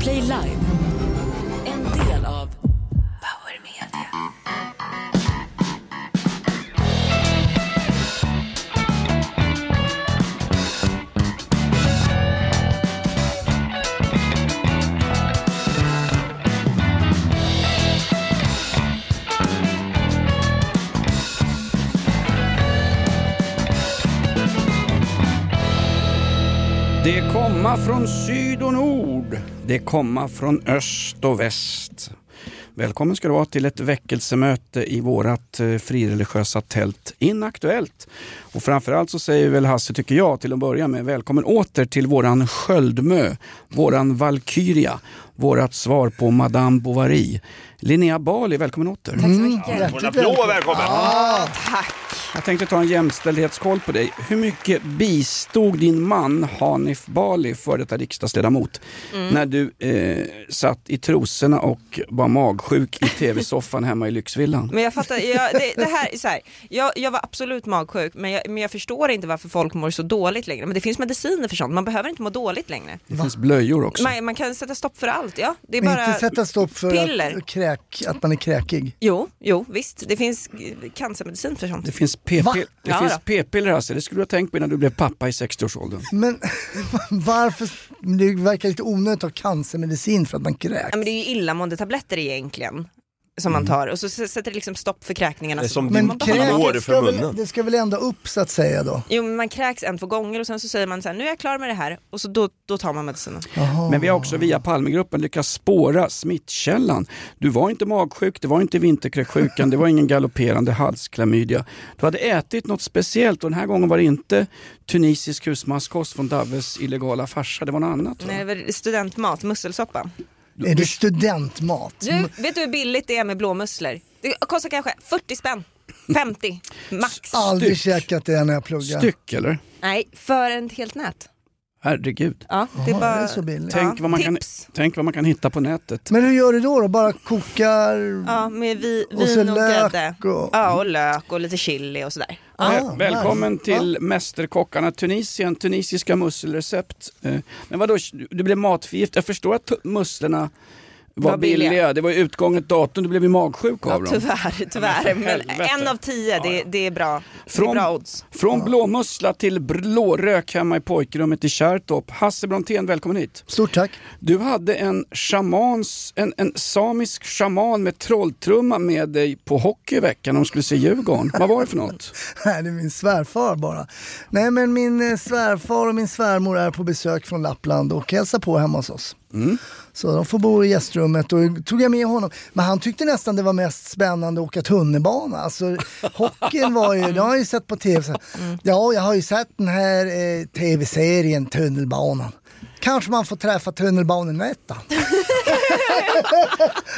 Podplay Live. En del av Power Media. Det komma från syd och nord, det komma från öst och väst. Välkommen ska du vara till ett väckelsemöte i vårat eh, frireligiösa tält Inaktuellt. Och framförallt så säger väl Hasse, tycker jag, till att börja med välkommen åter till våran Sköldmö, våran Valkyria, vårat svar på Madame Bovary. Linnea Bali, välkommen åter. Tack så mycket. En applåd och välkommen! Tack. Jag tänkte ta en jämställdhetskoll på dig. Hur mycket bistod din man Hanif Bali, före detta riksdagsledamot, när du eh, satt i trosorna och var magsjuk i tv-soffan hemma i lyxvillan? Men jag fattar, jag, det, det här är så här, jag, jag var absolut magsjuk men jag, men jag förstår inte varför folk mår så dåligt längre. Men det finns mediciner för sånt, man behöver inte må dåligt längre. Det finns blöjor också. Man, man kan sätta stopp för allt, ja. Det är Men bara inte sätta stopp för piller. att, kräk, att man är kräkig. Jo, jo visst. Det finns cancermedicin för sånt. Det finns p-piller, Ja, finns då. p-piller alltså. Det skulle du ha tänkt på innan du blev pappa i 60-årsåldern. Men varför, det verkar lite onödigt att ha cancermedicin för att man kräks. Ja, men det är ju illamående tabletter egentligen som man tar och så sätter det liksom stopp för kräkningarna. Det är Så- som Men din kräk för ska väl, munnen. det ska väl ända upp så att säga då? Jo men man kräks en, två gånger och sen så säger man så här, nu är jag klar med det här och så då, då tar man medicinen. Men vi har också via Palmegruppen lyckats spåra smittkällan. Du var inte magsjuk, det var inte vinterkräksjukan, det var ingen galopperande halsklamydia. Du hade ätit något speciellt och den här gången var det inte tunisisk husmanskost från Daves illegala farsa, det var något annat. va? Nej, det var studentmat, musselsoppa. Är det studentmat? Du, vet du hur billigt det är med blåmusslor? Det kostar kanske 40 spänn, 50 max. Aldrig Styck. käkat det när jag pluggar. Styck eller? Nej, för ett helt nät. Herregud. Ja, det är bara... det är så billigt. Tänk, vad man kan, tips. tänk vad man kan hitta på nätet. Men hur gör du då? då? Bara kokar? Ja, med vi, Och så vin och lök grädde. och- Ja, och lök och lite chili och sådär. Ja. Ah, Väl- Välkommen nice. till Mästerkockarna Tunisien, tunisiska musselrecept. Eh, Men vadå, du blev matförgiftad. Jag förstår att musslorna var Var billiga. billiga. Det var ju utgånget datum, du blev ju magsjuk Ja, av dem. tyvärr, tyvärr. Men en av tio, det, det är bra. Det är Från- bra odds. Från blåmussla till blårök hemma i pojkrummet i Kärrtorp. Hasse Brontén, välkommen hit. Stort tack. Du hade en shamans, en, en samisk shaman med trolltrumma med dig på hockey i veckan de skulle se Djurgården. Vad var det för något? Nej, det är min svärfar bara. Nej, men min eh, svärfar och min svärmor är på besök från Lappland och hälsar på hemma hos oss. Så de får bo i gästrummet och tog jag med honom. Men han tyckte nästan det var mest spännande att åka tunnelbana. Alltså hockeyn var ju, det har jag ju sett på tv. Så, Ja, jag har ju sett den här eh, tv-serien Tunnelbanan. Kanske man får träffa tunnelbanenätta.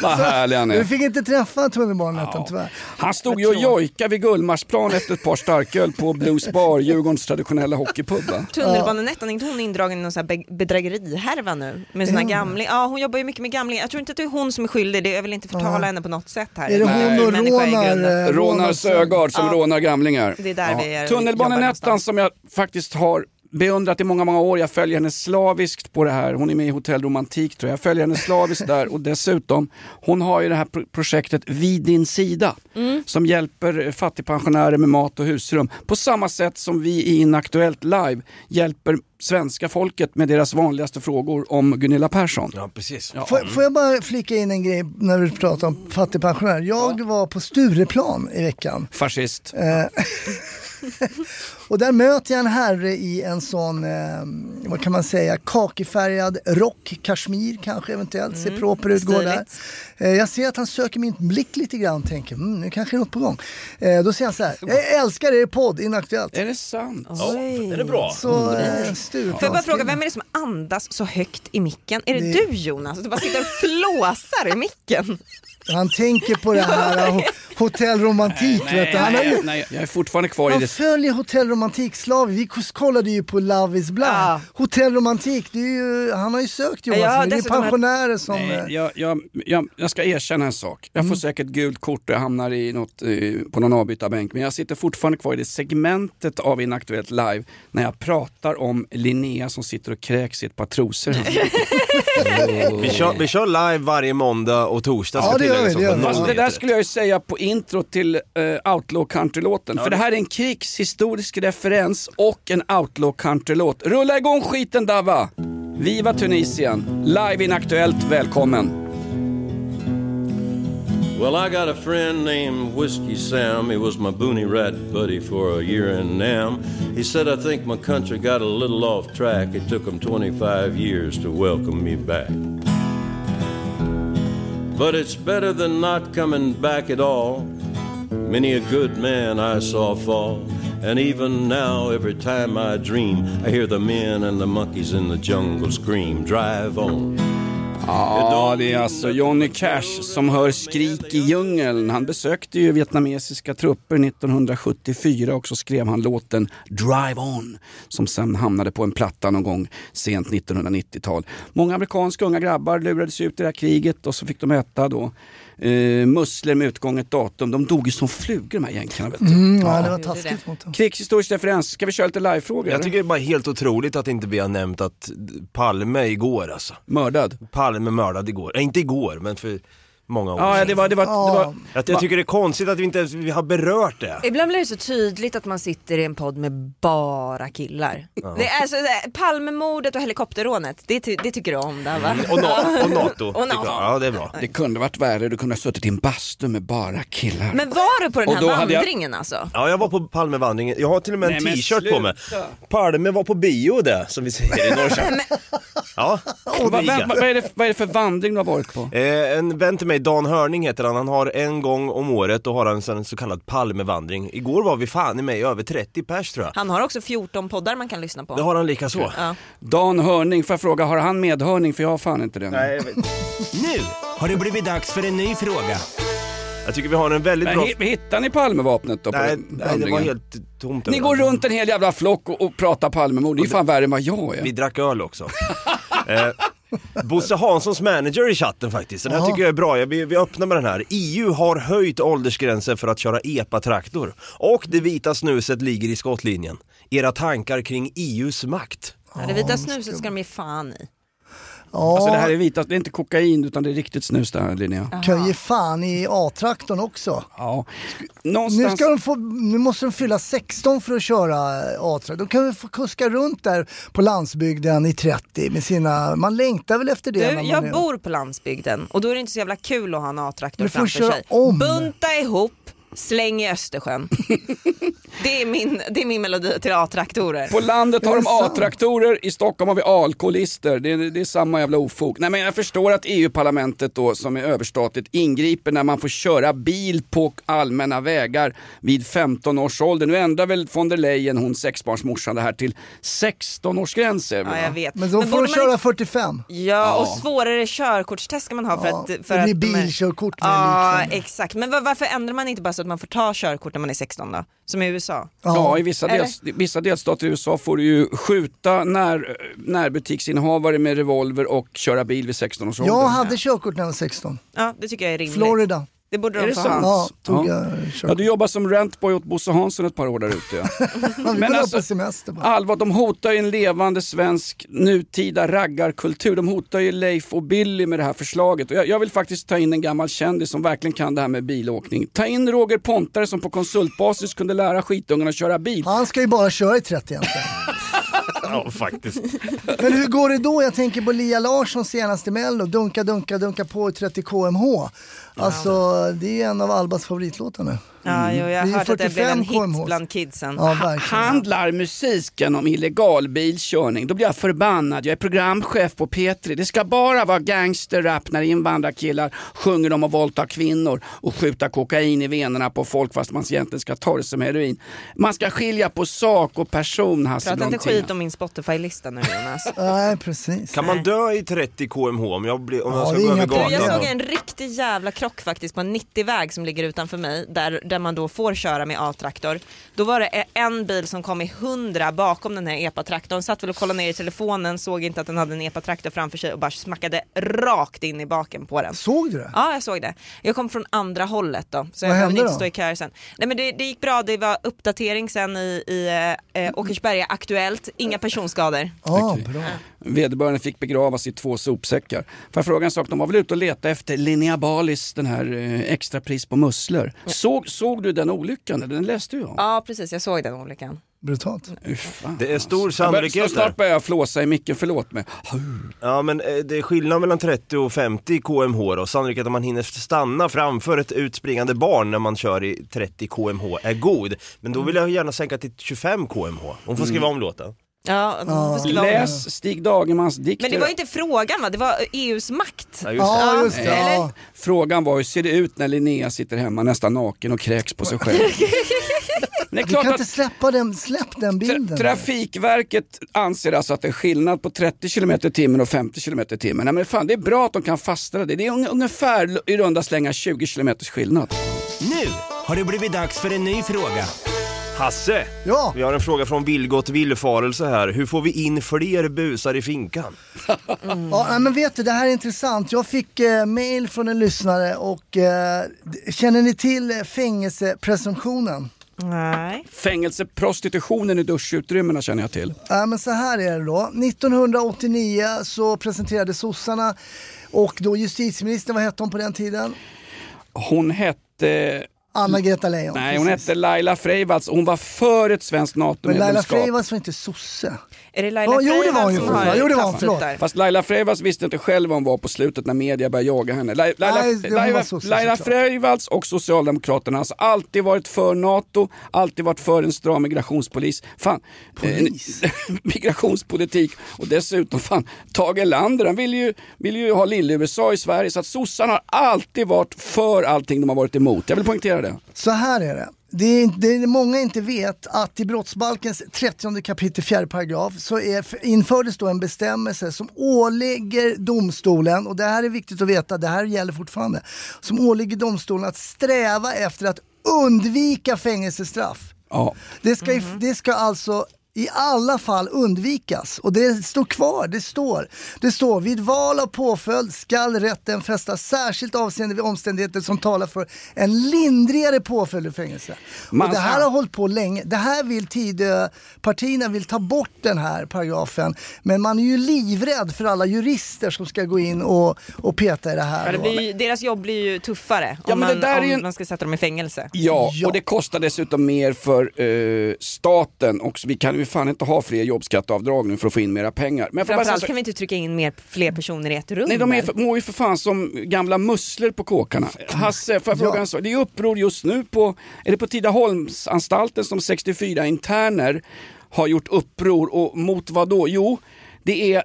Vad härlig han Vi är. fick inte träffa tunnelbanenätten tyvärr. Han stod ju och jojkade vid Gullmarsplan efter ett par starköl på Blues Bar, Djurgårdens traditionella hockeypub. va? Tunnelbanenettan, är inte hon indragen i någon sån här be- bedrägerihärva nu? Med såna gamlingar? Ja, hon jobbar ju mycket med gamlingar. Jag tror inte att det är hon som är skyldig, det, jag vill inte förtala henne på något sätt här. Är det hon och rånar? Rånar Sögaard som Ja. rånar gamlingar. Det är där vi är- någonstans. som jag faktiskt har beundrat i många, många år. Jag följer henne slaviskt på det här. Hon är med i Hotell Romantik tror jag. Jag följer henne slaviskt där och dessutom, hon har ju det här pro- projektet Vid din sida Mm. som hjälper fattigpensionärer med mat och husrum. På samma sätt som vi i Inaktuellt Live hjälper svenska folket med deras vanligaste frågor om Gunilla Persson. Ja, precis. Ja. Får, får jag bara flika in en grej när vi pratar om fattigpensionärer. Jag var på Stureplan i veckan. Fascist. Eh, och där möter jag en herre i en sån, eh, vad kan man säga, kakifärgad rock, kashmir kanske eventuellt, ser proper ut, går där. Eh, jag ser att han söker min blick lite grann, tänker mm, nu kanske är något på gång. Eh, då säger han så här, jag älskar er podd, Inaktuellt. Är det sant? Ja, är det bra? Så eh, Får jag bara fråga, vem är det som andas så högt i micken? Är det, Det- du Jonas? Du bara sitter och flåsar i micken. Han tänker på det här hotellromantik, vet du. Han, nej, nej, jag är fortfarande kvar i han det följer hotellromantik romantikslav. Vi kollade ju på Love is blind. Ja. Hotellromantik, det är ju, han har ju sökt Jonas. Ja, det är pensionärer som... Nej, eh, jag, jag, jag, jag ska erkänna en sak. Jag får säkert gult kort och jag hamnar i något, eh, på någon avbytarbänk. Men jag sitter fortfarande kvar i det segmentet av Inaktuellt Live när jag pratar om Linnea som sitter och kräks i ett par trosor. Vi kör, vi kör live varje måndag och torsdag Ja, gör vi, det också. gör vi. Fast det där skulle jag ju säga på intro till uh, Outlaw Country-låten. För det här är en krigshistorisk referens och en Outlaw Country-låt. Rulla igång skiten Dava! Viva Tunisien! Live Inaktuellt, välkommen! Well, I got a friend named Whiskey Sam. He was my boony rat buddy for a year in Nam. He said, I think my country got a little off track. It took him 25 years to welcome me back. But it's better than not coming back at all. Many a good man I saw fall. And even now, every time I dream, I hear the men and the monkeys in the jungle scream, Drive on. Ja, det är alltså Johnny Cash som hör skrik i djungeln. Han besökte ju vietnamesiska trupper 1974 och så skrev han låten Drive On som sen hamnade på en platta någon gång sent 1990-tal. Många amerikanska unga grabbar lurades ut i det här kriget och så fick de äta då eh, musslor med utgånget datum. De dog ju som flugor de här jänkarna. Mm, ja, det var taskigt mot dem. Krigshistorisk referens, ska vi köra lite livefrågor? Jag eller? tycker det är bara helt otroligt att inte vi har nämnt att Palme igår alltså. Mördad? Palme mördad igår. Nej, inte igår, men för många år Ja, sedan. det var... Det var, det var Jag, jag tycker det är konstigt att vi inte ens vi har berört det. Ibland blir det så tydligt att man sitter i en podd med bara killar. Det är alltså, det är Palmemordet och helikopterrånet, det, ty- det tycker du om där va? Och, na- och NATO. Och NATO. Ja, det är bra. det kunde varit värre, du kunde ha suttit i en bastu med bara killar. Men var du på den Och här hade jag- vandringen alltså? Ja, jag var på Palmevandringen. Jag har till och med en t-shirt på mig. Palme var på bio det, som vi säger i Norrköping. Ja, vad, vad, vad, är det, vad är det för vandring du har varit på? Eh, en vän till mig, Dan Hörning heter han, han har en gång om året och har han en sån- så kallad Palmevandring. Igår var vi fan i mig över 30 pers tror jag. Han har också 14 poddar man kan lyssna på. Det har han lika så. Ja. Dan Hörning, får jag fråga, har han medhörning? För jag har fan inte det. Nej, jag, vet. Nu har det blivit dags för en ny fråga. jag tycker vi har en väldigt Men bra... hi- hittar ni Palmevapnet då? Nej, nej, det var helt tomt. Ni går runt en hel jävla flock och, och pratar Palmemord. Det är fan värre än vad jag är. Vi drack öl också. eh, Bosse Hanssons manager i chatten faktiskt, den här tycker jag är bra. Jag, vi, vi öppnar med den här. EU har höjt åldersgränsen för att köra EPA-traktor. Och det vita snuset ligger i skottlinjen. Era tankar kring EUs makt? Ja, det vita snuset ska de ge fan i. Ja, Alltså det här är vita, det är inte kokain utan det är riktigt snus det här Linnea. kan ge fan i A-traktorn också. Ja. Nu, Någonstans... ska de få, nu måste de fylla 16 för att köra eh, A-traktor. De kan väl få kuska runt där på landsbygden i 30 med sina, man längtar väl efter det. Du, när man jag är- bor på landsbygden och då är det inte så jävla kul att ha en A-traktor framför sig. om. Bunta ihop, släng i Östersjön. det, är min, det är min melodi till A-traktorer. På landet har de det? A-traktorer, i Stockholm har vi alkoholister. Det är, det är samma jävla ofog. Nej men jag förstår att EU-parlamentet då som är överstatligt ingriper när man får köra bil på allmänna vägar vid 15 års ålder. Nu ändrar väl von der Leyen, hon sexbarnsmorsan, det här till 16-årsgränser. Ja, jag vet. Men då får borde de man köra inte- 45. Ja, och svårare körkortstest ska man ha för Ja, att... det För blir att de är- bilkörkort Ja, exakt. Men var, varför ändrar man inte bara så att man får ta körkort när man är 16 då? Som i USA? Ja, i vissa, dels, vissa delstater i USA får du ju skjuta när, närbutiksinnehavare med revolver och köra bil vid 16 års ålder. Jag hade körkort när jag var 16. Ja, det tycker jag är rimligt. Florida. Det borde Är de få ha. Ja, Ja. Ja, du jobbar som rentboy åt Bosse Hansson ett par år där ute. Ja. Men alltså- semester bara. Allvar, de hotar ju en levande svensk nutida raggarkultur. De hotar ju Leif och Billy med det här förslaget. Och jag, jag vill faktiskt ta in en gammal kändis som verkligen kan det här med bilåkning. Ta in Roger Pontare som på konsultbasis kunde lära skitungarna att köra bil. Han ska ju bara köra i 30 egentligen. Ja, faktiskt. Men hur går det då? Jag tänker på Lia Larssons senaste mello, Dunka, dunka, dunka på i 30 kmh. Alltså det är en av Albas favoritlåtar nu. Ja, jo, jag Det är har hört att det blev en 45 hit kmh. bland kidsen. Ja. Handlar musiken om illegal bilkörning, då blir jag förbannad. Jag är programchef på P3. Det ska bara vara gangsterrap när invandrarkillar sjunger om att våldta kvinnor och skjuta kokain i venerna på folk fast man egentligen ska ta det som heroin. Man ska skilja på sak och person, Hasse Prata inte skit om min Spotify-lista nu Jonas. Nej, precis. Kan man dö i 30 kmh om jag, blir, om Ja, jag ska gå över. Du, jag gatan? såg en riktig jävla krock faktiskt på en 90-väg som ligger utanför mig där, där man då får köra med A-traktor. Då var det en bil som kom i 100 bakom den här epatraktorn, satt väl och kollade ner i telefonen, såg inte att den hade en epatraktor framför sig och bara smackade rakt in i baken på den. Såg du det? Ja, jag såg det. Jag kom från andra hållet då, så jag Vad behövde hände inte stå i kö sen. Nej men det, det gick bra, det var uppdatering sen i, i eh, Åkersberga Aktuellt, inga personskador. Ja, Okej. bra. Vederbörande fick begravas i två sopsäckar. Får jag fråga en sak? De var väl ute och letade efter Linnea Balis, den här eh, extra pris på musslor. Såg, såg du den olyckan? Den läste du om. Ja precis, jag såg den olyckan. Brutalt. Uff, fan. Det är stor Jag bör- sannolikhet. Snart börjar jag flåsa i micken, förlåt mig. Ja men eh, det är skillnad mellan 30 och 50 kmh då. Sannolikheten att man hinner stanna framför ett utspringande barn när man kör i 30 kmh är god. Men då vill jag gärna sänka till 25 kmh. Hon får skriva om låten. Ja, Läs Stig Dagermans dikter. Men det var inte frågan va, det var EUs makt. Ja, just det. Ja, just det. Ja. Frågan var hur ser det ut när Linnea sitter hemma nästan naken och kräks på sig själv? Det är Du klart kan att inte släppa den, släpp den tra- bilden. Trafikverket anser alltså att det är skillnad på 30 km i timmen och 50 km i timmen. Nej men fan, det är bra att de kan fastställa det. Det är un- ungefär i runda slängar 20 km skillnad. Nu har det blivit dags för en ny fråga. Hasse! Ja, Vi har en fråga från Vilgot Villfarelse här. Hur får vi in fler busar i finkan? ja nej, men vet du det här är intressant. Jag fick eh, mail från en lyssnare och eh, känner ni till eh, fängelsepresumtionen? Nej. Fängelseprostitutionen i duschutrymmena känner jag till. Ja, men så här är det då. 1989 så presenterade sossarna och då justitieministern, vad hette hon på den tiden? Hon hette... Anna-Greta Leijon. Nej, hon precis. hette Laila Freivalds. Hon var för ett svenskt Men Laila NATO-medlemskap. Freivalds var inte sosse. Är det Laila Ja, jo, det var ju, Freivalds som har Jo, det var förlåt. där? Fast Laila Freivalds visste inte själv vad hon var på slutet när media började jaga henne. Laila, Laila, Nej, Laila, Laila. Freivalds och Socialdemokraterna har alltså alltid varit för NATO, alltid varit för en stram migrationspolis. Fan, Polis? eh, migrationspolitik och dessutom fan, Tage Erlander han vill ju, vill ju ha lille-USA i Sverige så att sossarna har alltid varit för allting de har varit emot. Jag vill poängtera det. Så här är det. Det är, inte- det är många inte vet att i brottsbalkens 30 kapitel 4 paragraf så är, infördes då en bestämmelse som ålägger domstolen, och det här är viktigt att veta, det här gäller fortfarande, som ålägger domstolen att sträva efter att undvika fängelsestraff. Ja. Det ska, i- det ska alltså i alla fall undvikas. Och det står kvar, det står. Det står vid val av påföljd skall rätten fästa särskilt avseende vid omständigheter som talar för en lindrigare påföljd i fängelse. Man- och det här har hållit på länge. Det här vill Tidöpartierna vill ta bort den här paragrafen. Men man är ju livrädd för alla jurister som ska gå in och, och peta i det här. Ja, det blir, deras jobb blir ju tuffare Ja, om, men det man, om en- man ska sätta dem i fängelse. Ja, Ja. och det kostar dessutom mer för eh, staten också. Vi kan ju fan inte ha fler jobbskatteavdrag nu för att få in mera pengar. Men Framförallt så- kan vi inte trycka in mer, fler personer i ett rum. Nej, de är för, mår ju för fan som gamla musslor på kåkarna. Hasse, får jag fråga Ja. en sak? Det är uppror just nu på, är det på Tidaholmsanstalten som 64 interner har gjort uppror och mot vad då? Jo, det är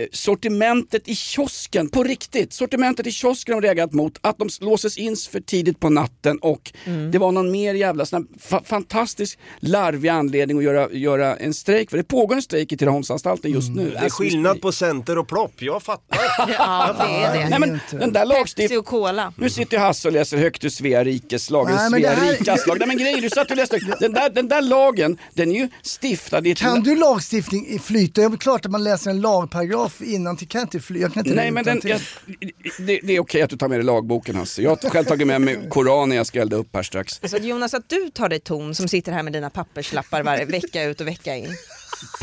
eh, sortimentet i kiosken, på riktigt. Sortimentet i kiosken har de reagerat mot att de låses in för tidigt på natten och det var någon mer jävla sån här fa- fantastisk larvig anledning att göra, göra en strejk. För det pågår en strejk i Tidaholmsanstalten just nu. Det är skillnad på center och plopp, jag fattar. Ja, det är det. Nej men den där och Cola. nu sitter Hasse och läser högt ur Svea rikes lag, Nej, men Svea här- rikas lag. Nej men grejer, du satt och läste högt. Den där, den där lagen, den är ju stiftad i. Kan du lagstiftning i flyta? Det är klart att man läser en lagparagraf innan till kan inte fly, jag kan inte Nej det men den, jag, det, det är okej att du tar med dig lagboken Hasse. Jag har själv tagit med mig Koranen jag ska elda upp här strax. Så att Jonas, att du tar dig ton som sitter här med dina papperslappar varje vecka ut och vecka in.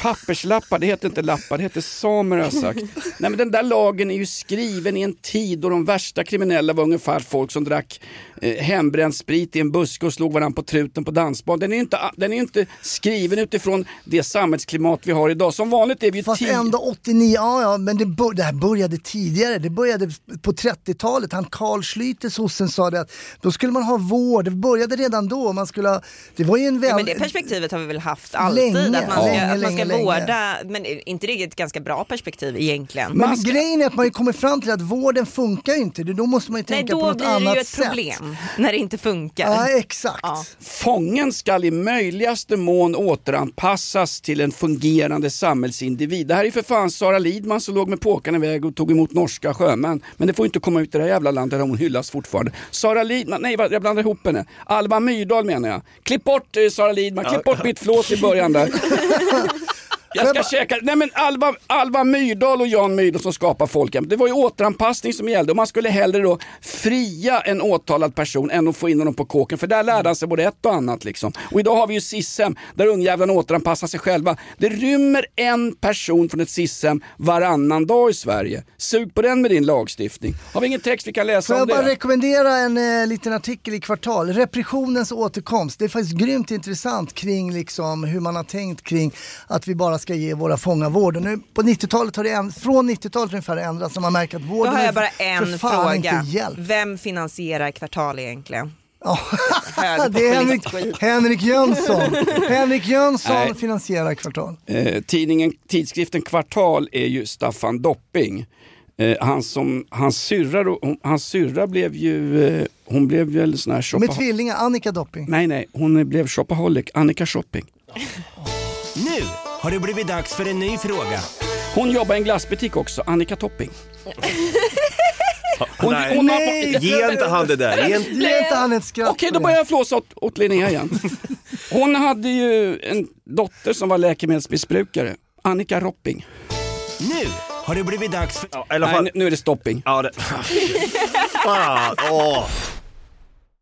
Papperslappar, det heter inte lappar, det heter samer har jag sagt. Nej men den där lagen är ju skriven i en tid då de värsta kriminella var ungefär folk som drack eh, hembränd sprit i en buske och slog varandra på truten på dansbanan. Den är ju inte, den är inte skriven utifrån det samhällsklimat vi har idag. Som vanligt är vi ju Fast ändå 89, ja ja men det, bör, det här började tidigare. Det började på 30-talet. Han Carl Schlüter, sossen, sa det att då skulle man ha vård. Det började redan då. Man skulle ha, det var ju en Ja, väl... men det perspektivet har vi väl haft alltid. Länge, att man ska, länge, att man ska länge, vårda, men inte det ett ganska bra perspektiv egentligen? Men grejen är att man kommer fram till att vården funkar ju inte. Då måste man ju Nej, tänka på då något blir det annat ju ett sätt. problem när det inte funkar. Ja, exakt. Ja. Fången skall i möjligaste mån återanpassas till en fungerande samhällsindivid. Det här är för fan Sara Lidman som låg med påkarna iväg och tog emot norska sjömän. Men det får inte komma ut i det här jävla landet där hon hyllas fortfarande. Sara Lidman, nej jag blandar ihop henne. Alva Myrdal menar jag. Klipp bort eh, Sara Lidman, klipp bort mitt flås i början där. Jag ska käka, nej men Alva, Alva Myrdal och Jan Myrdal som skapar folkhemmet. Det var ju återanpassning som gällde och man skulle hellre då fria en åtalad person än att få in honom på kåken för där lärde han sig både ett och annat liksom. Och idag har vi ju SIS-hem där ungjävlarna återanpassar sig själva. Det rymmer en person från ett SIS-hem varannan dag i Sverige. Sug på den med din lagstiftning. Har vi ingen text vi kan läsa Får om jag bara det? rekommendera en eh, liten artikel i Kvartal, Repressionens återkomst. Det är faktiskt grymt intressant kring liksom, hur man har tänkt kring att vi bara ska ge våra fångar vård. Och Nu, på 90-talet har det änd- från 90-talet ungefär ändrats så man märker att Då vården har är jag bara en fråga. Vem finansierar Kvartal egentligen? Ja. Det är Henrik. Henrik Jönsson. Henrik Jönsson Nej. finansierar Kvartal. Eh, tidningen, tidskriften Kvartal är ju Staffan Dopping. Eh, han som, hans syrra, då- hans syrra blev ju, eh, hon blev väl sån här är shoppa- tvillingar, Annika Dopping. Nej nej, hon blev shopaholic, Annika Shopping. Nu har det blivit dags för en ny fråga. Hon jobbar i en glassbutik också, Annika Topping. Hon, Nej. hon har, Nej. Ge inte han det där. Ge inte... Ge inte han ett skratt Okej, då börjar jag flåsa åt, åt Linnea igen. Hon hade ju en dotter som var läkemedelsmissbrukare, Annika Ropping. Nu har det blivit dags för... Ja, i alla Nej, fall. nu- nu är det stopping. Ja, det... Fan, åh.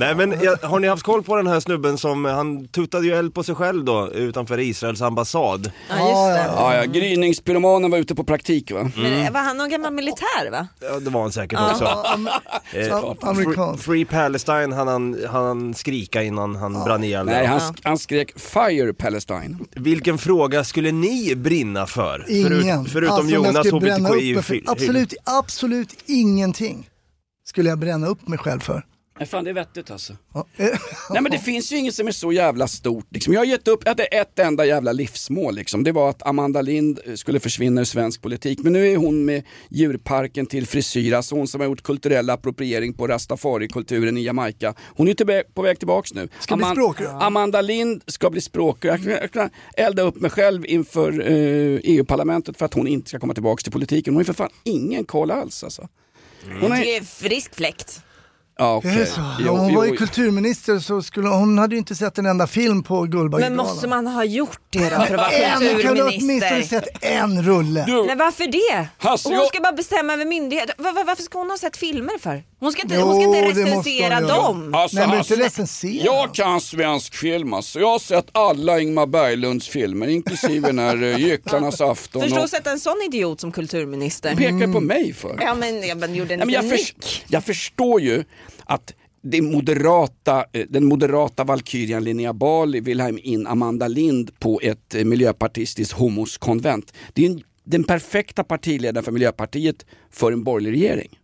Nej men jag, har ni haft koll på den här snubben som, han tutade ju eld på sig själv då utanför Israels ambassad. Ja, just det. Ja, ja, gryningspyromanen var ute på praktik va? Men var han någon gammal militär va? Ja det var han säkert också. Eh, amerikansk. Free Palestine han han, han skrika innan han brann ihjäl. Nej, han, han skrek Fire Palestine. Vilken fråga skulle ni brinna för? Ingen. Förut, förutom Alltså, om jag Jonas skulle bränna upp mig hbtqi absolut, absolut ingenting skulle jag bränna upp mig själv för. Nej, fan det är vettigt alltså. Ja. Nej men det finns ju inget som är så jävla stort. Liksom. Jag har gett upp, jag hade ett enda jävla livsmål. Liksom. Det var att Amanda Lind skulle försvinna ur svensk politik. Men nu är hon med djurparken till frisyr, alltså hon som har gjort kulturell appropriering på rastafari-kulturen i Jamaica. Hon är tillbä- på väg tillbaks nu. Ska bli språkrör. Amanda Lind ska bli språkrör. Jag Jag kan elda upp mig själv inför eh, EU-parlamentet för att hon inte ska komma tillbaks till politiken. Hon har ju för fan ingen koll alls alltså. Hon är... Det är frisk fläkt. Ja, okej. Det är så. Jo, Om hon var ju jo. kulturminister så skulle hon hade ju inte sett en enda film på Men Guldbaggegalan. måste man ha gjort det då för att vara En, kan du åtminstone kulturminister? sett en rulle? Du, Nej varför det? Hasse, hon jag- ska bara bestämma över myndigheter. Va- va- varför ska hon ha sett filmer för? Hon ska inte, Jo, hon ska inte recensera dem. Alltså, Nej men alltså, inte recensera. Jag kan svensk film alltså. Jag har sett alla Ingmar Berglunds filmer, inklusive den här uh, Gycklarnas afton. Förstå Och... att sätta en sån idiot som kulturminister. Pekar på mig för. Ja men jag men gjorde en Nej, men jag, förs- jag förstår ju att det moderata, eh, den moderata valkyrian Linnea Bali vill ha in Amanda Lind på ett eh, miljöpartistiskt homoskonvent. Det är en, den perfekta partiledaren för Miljöpartiet för en borgerlig regering.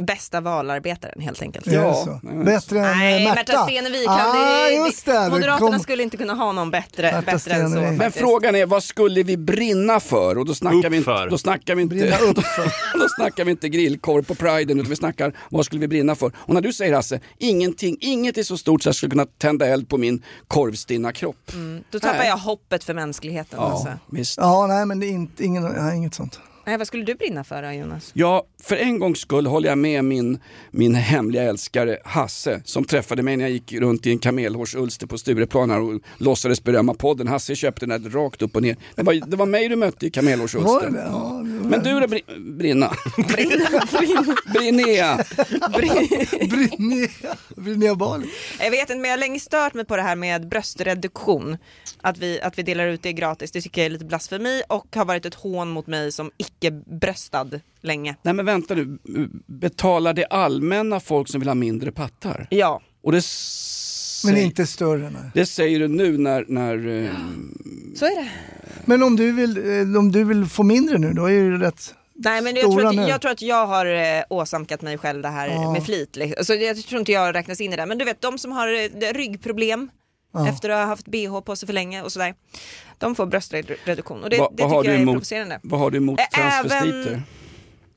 Bästa valarbetaren helt enkelt. Ja. så. Bättre än Nej, Märta. Märta Stenevi ah, Moderaterna kom- skulle inte kunna ha någon bättre, Märta bättre än så. Stenevi. Men faktiskt. frågan är vad skulle vi brinna för? Och då snackar, vi inte, då snackar vi inte, Brinna upp för. då snackar vi inte grillkorv på priden utan vi snackar vad skulle vi brinna för? Och när du säger Hasse, ingenting, inget är så stort så jag skulle kunna tända eld på min korvstinna kropp. Mm, Då tappar Nej. jag hoppet för mänskligheten. Ja, Alltså. visst. Ja, nej men det är inte, ingen, nej, inget sånt. Nej, vad skulle du brinna för då Jonas? Ja, för en gångs skull håller jag med min, min hemliga älskare Hasse som träffade mig när jag gick runt i en kamelhårsulster på Stureplan här och låtsades berömma podden. Hasse köpte den där rakt upp och ner. Det var, det var mig du mötte i Var det kamelhårsulster. det? Ja, Men du då Bri- Brinna? Brinnea? Brinnea, Brinnea Bali. Jag vet inte men jag har länge stört mig på det här med bröstreduktion. Att vi, att vi delar ut det gratis, det tycker jag är lite blasfemi och har varit ett hån mot mig som icke-bröstad länge. Nej men vänta nu, betalar det allmänna folk som vill ha mindre pattar? Ja. Och det, Men inte större. Nej. det säger du nu när, när eh, Så är det. Men om du, vill, eh, om du vill få mindre nu, då är ju det rätt... Nej men jag tror, att, jag tror att jag har eh, åsamkat mig själv det här Ja. med flit. liksom. Så jag tror inte jag räknas in i det. Men du vet de som har ryggproblem Ja. efter att ha haft bh på sig för länge och sådär. De får bröstreduktion och det, vad, det tycker jag är emot, provocerande. vad har du emot transvestiter? även-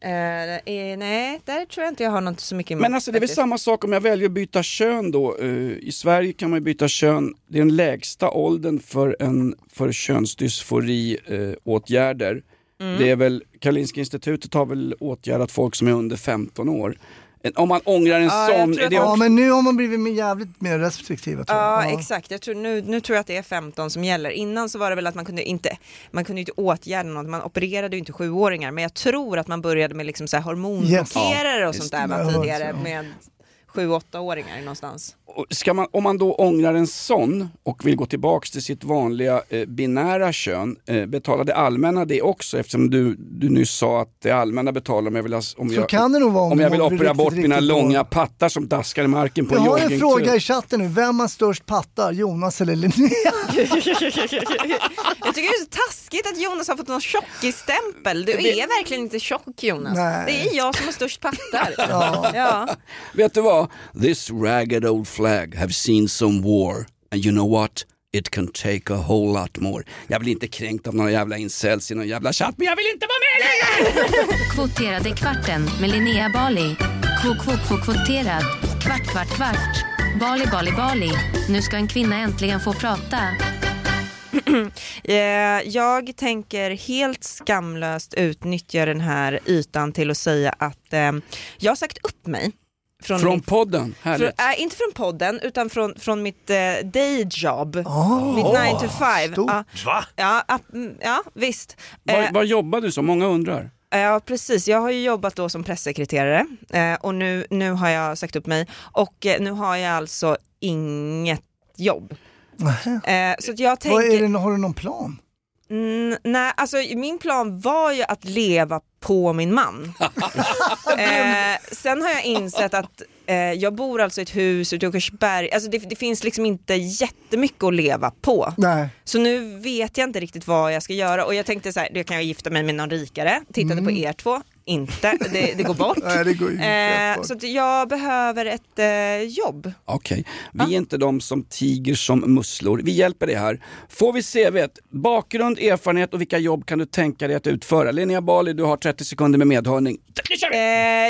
Eh, eh, nej, där tror jag inte jag har något så mycket emot. Men alltså det är väl samma sak om jag väljer att byta kön då. Eh, I Sverige kan man ju byta kön, det är den lägsta åldern för, en, för könsdysfori eh, åtgärder. Mm. Det är väl, Karolinska institutet har väl åtgärdat folk som är under 15 år. En- Om man ångrar en Ja, sån, att- Ja men nu har man blivit mer- jävligt mer restriktiva tror Ja, jag. exakt, jag tror, nu, nu tror jag att det är 15 som gäller. Innan så var det väl att man kunde inte, man kunde inte åtgärda något, man opererade ju inte sjuåringar men jag tror att man började med liksom så här hormonblockerare och Yes. sånt där man tidigare med 7-8-åringar någonstans. Och ska man, om man då ångrar en sån och vill gå tillbaks till sitt vanliga eh, binära kön, eh, betalar det allmänna det också? Eftersom du, du nyss sa att det allmänna betalar om jag vill, ha, om Så jag, kan det nog vara om om jag vill operera riktigt, bort mina långa pattar som daskar i marken på Jag en har en fråga i chatten nu, vem har störst pattar? Jonas eller Linnea? Jag tycker det är så taskigt att Jonas har fått någon tjockisstämpel. Du är verkligen inte tjock Jonas. Nej. Det är jag som har störst pattar. Ja. Ja. Vet du vad? This ragged old flag have seen some war and you know what? It can take a whole lot more. Jag blir inte kränkt av några jävla incels i någon jävla chatt, men jag vill inte vara med längre! Kvoterade kvarten med Linnea Bali. Kvot, kvot, kvot, kvoterad. Kvart, kvart, kvart. Bali, Bali, Bali. Nu ska en kvinna äntligen få prata. Eh, Jag tänker helt skamlöst utnyttja den här ytan till att säga att eh, jag har sagt upp mig. Från, Från podden, från, härligt. äh, inte från podden utan från, från mitt eh, dayjob. Oh, mitt 9 to 5. stort. Ja, Va? ja, ja, mm, ja visst. Eh, Vad, vad jobbar du som? Många undrar. Ja precis, jag har ju jobbat då som pressekreterare eh, och nu, nu har jag sagt upp mig och eh, nu har jag alltså inget jobb. Eh, så att jag Vad tänker, är det, har du någon plan? Mm, nej, alltså min plan var ju att leva på min man. eh, sen har jag insett att eh, jag bor alltså i ett hus ute i Åkersberg, alltså det, det finns liksom inte jättemycket att leva på. Nej. Så nu vet jag inte riktigt vad jag ska göra och jag tänkte så här, då kan jag gifta mig med någon rikare, tittade på er två, inte, det, det går bort. Nej, det går eh, bort. så att jag behöver ett eh, jobb. Okej, vi är inte de som tiger som musslor. Vi hjälper dig här. Får vi CVt, bakgrund, erfarenhet och vilka jobb kan du tänka dig att utföra? Linnea Bali, du har 30 sekunder med medhörning. Eh,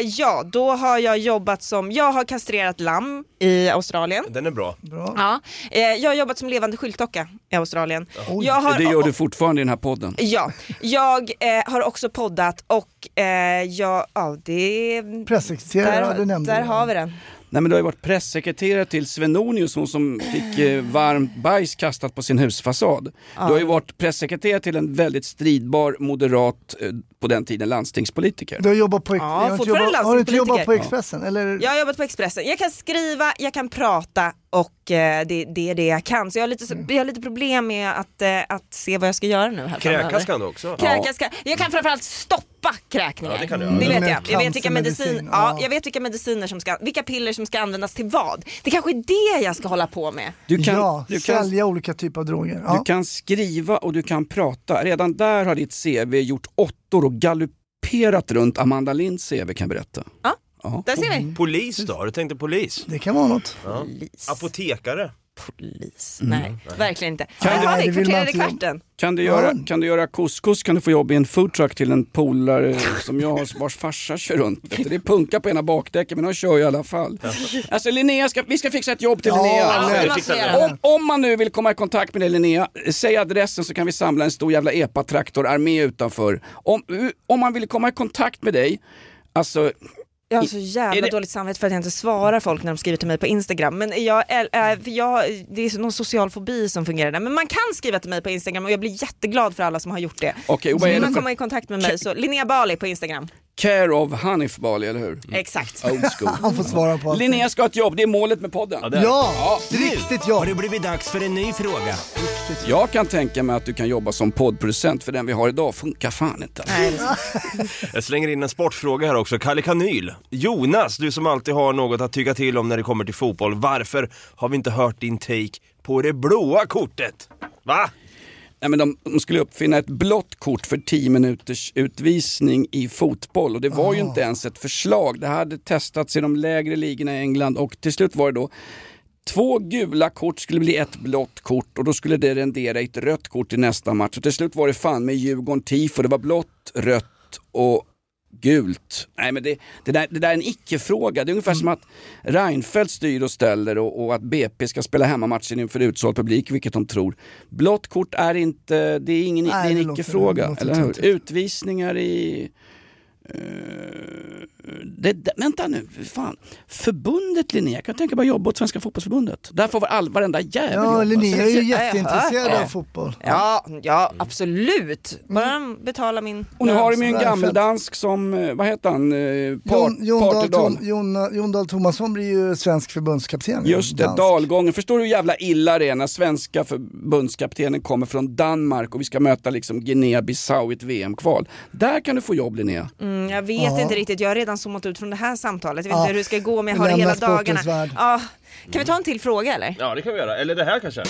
ja, då har jag jobbat som, jag har kastrerat lamm i Australien. Den är bra. Bra. Ja, eh, jag har jobbat som levande skyltdocka i Australien. Jag har, Det gör du fortfarande i den här podden. Ja, jag eh, har också poddat och eh, jag, ja det... Pressekreterare, ja, du nämnde där det. har vi den. Nej men du har ju varit pressekreterare till Svenonius, hon som fick eh, varmt bajs kastat på sin husfasad. Du har ju varit pressekreterare till en väldigt stridbar moderat, eh, på den tiden landstingspolitiker. Du har jobbat på, Ja, har du inte jobbat, har du inte jobbat på. Expressen? Eller? Jag har jobbat på Expressen. Jag kan skriva, jag kan prata och eh, det, det är det jag kan. Så jag har lite, jag har lite problem med att, eh, att se vad jag ska göra nu här Kräkas kan du också. Kräkas kan, jag kan framförallt stoppa kräkningar. Ja, det kan du det göra. vet jag. Jag vet, vilka medicin, ja. ja. jag vet vilka mediciner som ska, vilka piller som ska användas till vad. Det kanske är det jag ska hålla på med. Du kan, ja, du kan, sälja olika typer av droger. Ja. du kan skriva och du kan prata. Redan där har ditt CV gjort åttor och galopperat runt Amanda Linds CV kan jag berätta. Ja, Ja. där ser vi. Polis då? Du tänkt dig polis? Det kan vara något. Ja. Apotekare? Polis. Nej, verkligen inte. Kan du- Nej, det, vill man kvarterade inte göra. kvarten. Kan du, göra, kan du göra couscous kan du få jobb i en foodtruck till en polare som jag har vars farsa kör runt. Vet du, Det är punka på ena bakdäcken men de kör ju i alla fall. Alltså Linnea, ska, vi ska fixa ett jobb till Ja, Linnea. lätt. det måste vi göra. Om, om man nu vill komma i kontakt med dig Linnea, säg adressen så kan vi samla en stor jävla epatraktorarmé utanför. Om, om man vill komma i kontakt med dig, alltså Jag har så jävla det- dåligt samvete för att jag inte svarar folk när de skriver till mig på Instagram. Men jag, för jag, det är någon social fobi som fungerar där. Men man kan skriva till mig på Instagram och jag blir jätteglad för alla som har gjort det. Och Så vill man komma i kontakt med mig så Linnea Bali på Instagram. Care of Hanif Bali, eller hur? Exakt. Old school. Han får svara på allt. Linnea ska ha ett jobb, det är målet med podden. Ja, riktigt Har jobb. det blivit dags för en ny fråga? Jag kan tänka mig att du kan jobba som poddproducent för den vi har idag funkar fan inte. Jag slänger in en sportfråga här också. Kalle Kanyl. Jonas, du som alltid har något att tycka till om när det kommer till fotboll. Varför har vi inte hört din take på det blåa kortet? Va? Nej, men de, de skulle uppfinna ett blått kort för 10 minuters utvisning i fotboll och det var ju inte ens ett förslag. Det hade testats i de lägre ligorna i England och till slut var det då Två gula kort skulle bli ett blått kort och då skulle det rendera i ett rött kort i nästa match. Och till slut var det fan med Djurgården tifo. Det var blått, rött och gult. Nej men det, det, där, det där är en icke-fråga. Det är ungefär som att Reinfeldt styr och ställer och, och att BP ska spela hemmamatchen inför utsåld publik, vilket de tror. Blått kort är inte, det är, ingen, Nej, det är det en icke-fråga. Eller hur? Utvisningar i... eh, det, det, vänta nu, fan. Förbundet Linnea, jag kan tänka mig jobba åt Svenska fotbollsförbundet. Där får all, varenda jävel Ja, jobba. Linnea är ju jag jätteintresserad av fotboll. Ja, ja absolut. Bara de betalar min Och nu har de ju en gammeldansk som, eh, vad heter han, eh, Part, Jon, Jon, Dahl. Tom, Jon, Jon Dahl Tomasson blir ju svensk förbundskapten. Just det, Dansk. dalgången. Förstår du hur jävla illa det är när svenska förbundskaptenen kommer från Danmark och vi ska möta liksom Guinea-Bissau i ett VM-kval. Där kan du få jobb Linnea. Mm, jag vet Ja. inte riktigt, jag har redan zoomat ut från det här samtalet. Jag vet Ja. inte hur det ska gå om jag har det hela dagarna. värld. Ja. Kan vi ta en till fråga eller? Ja, det kan vi göra. Eller det här kanske?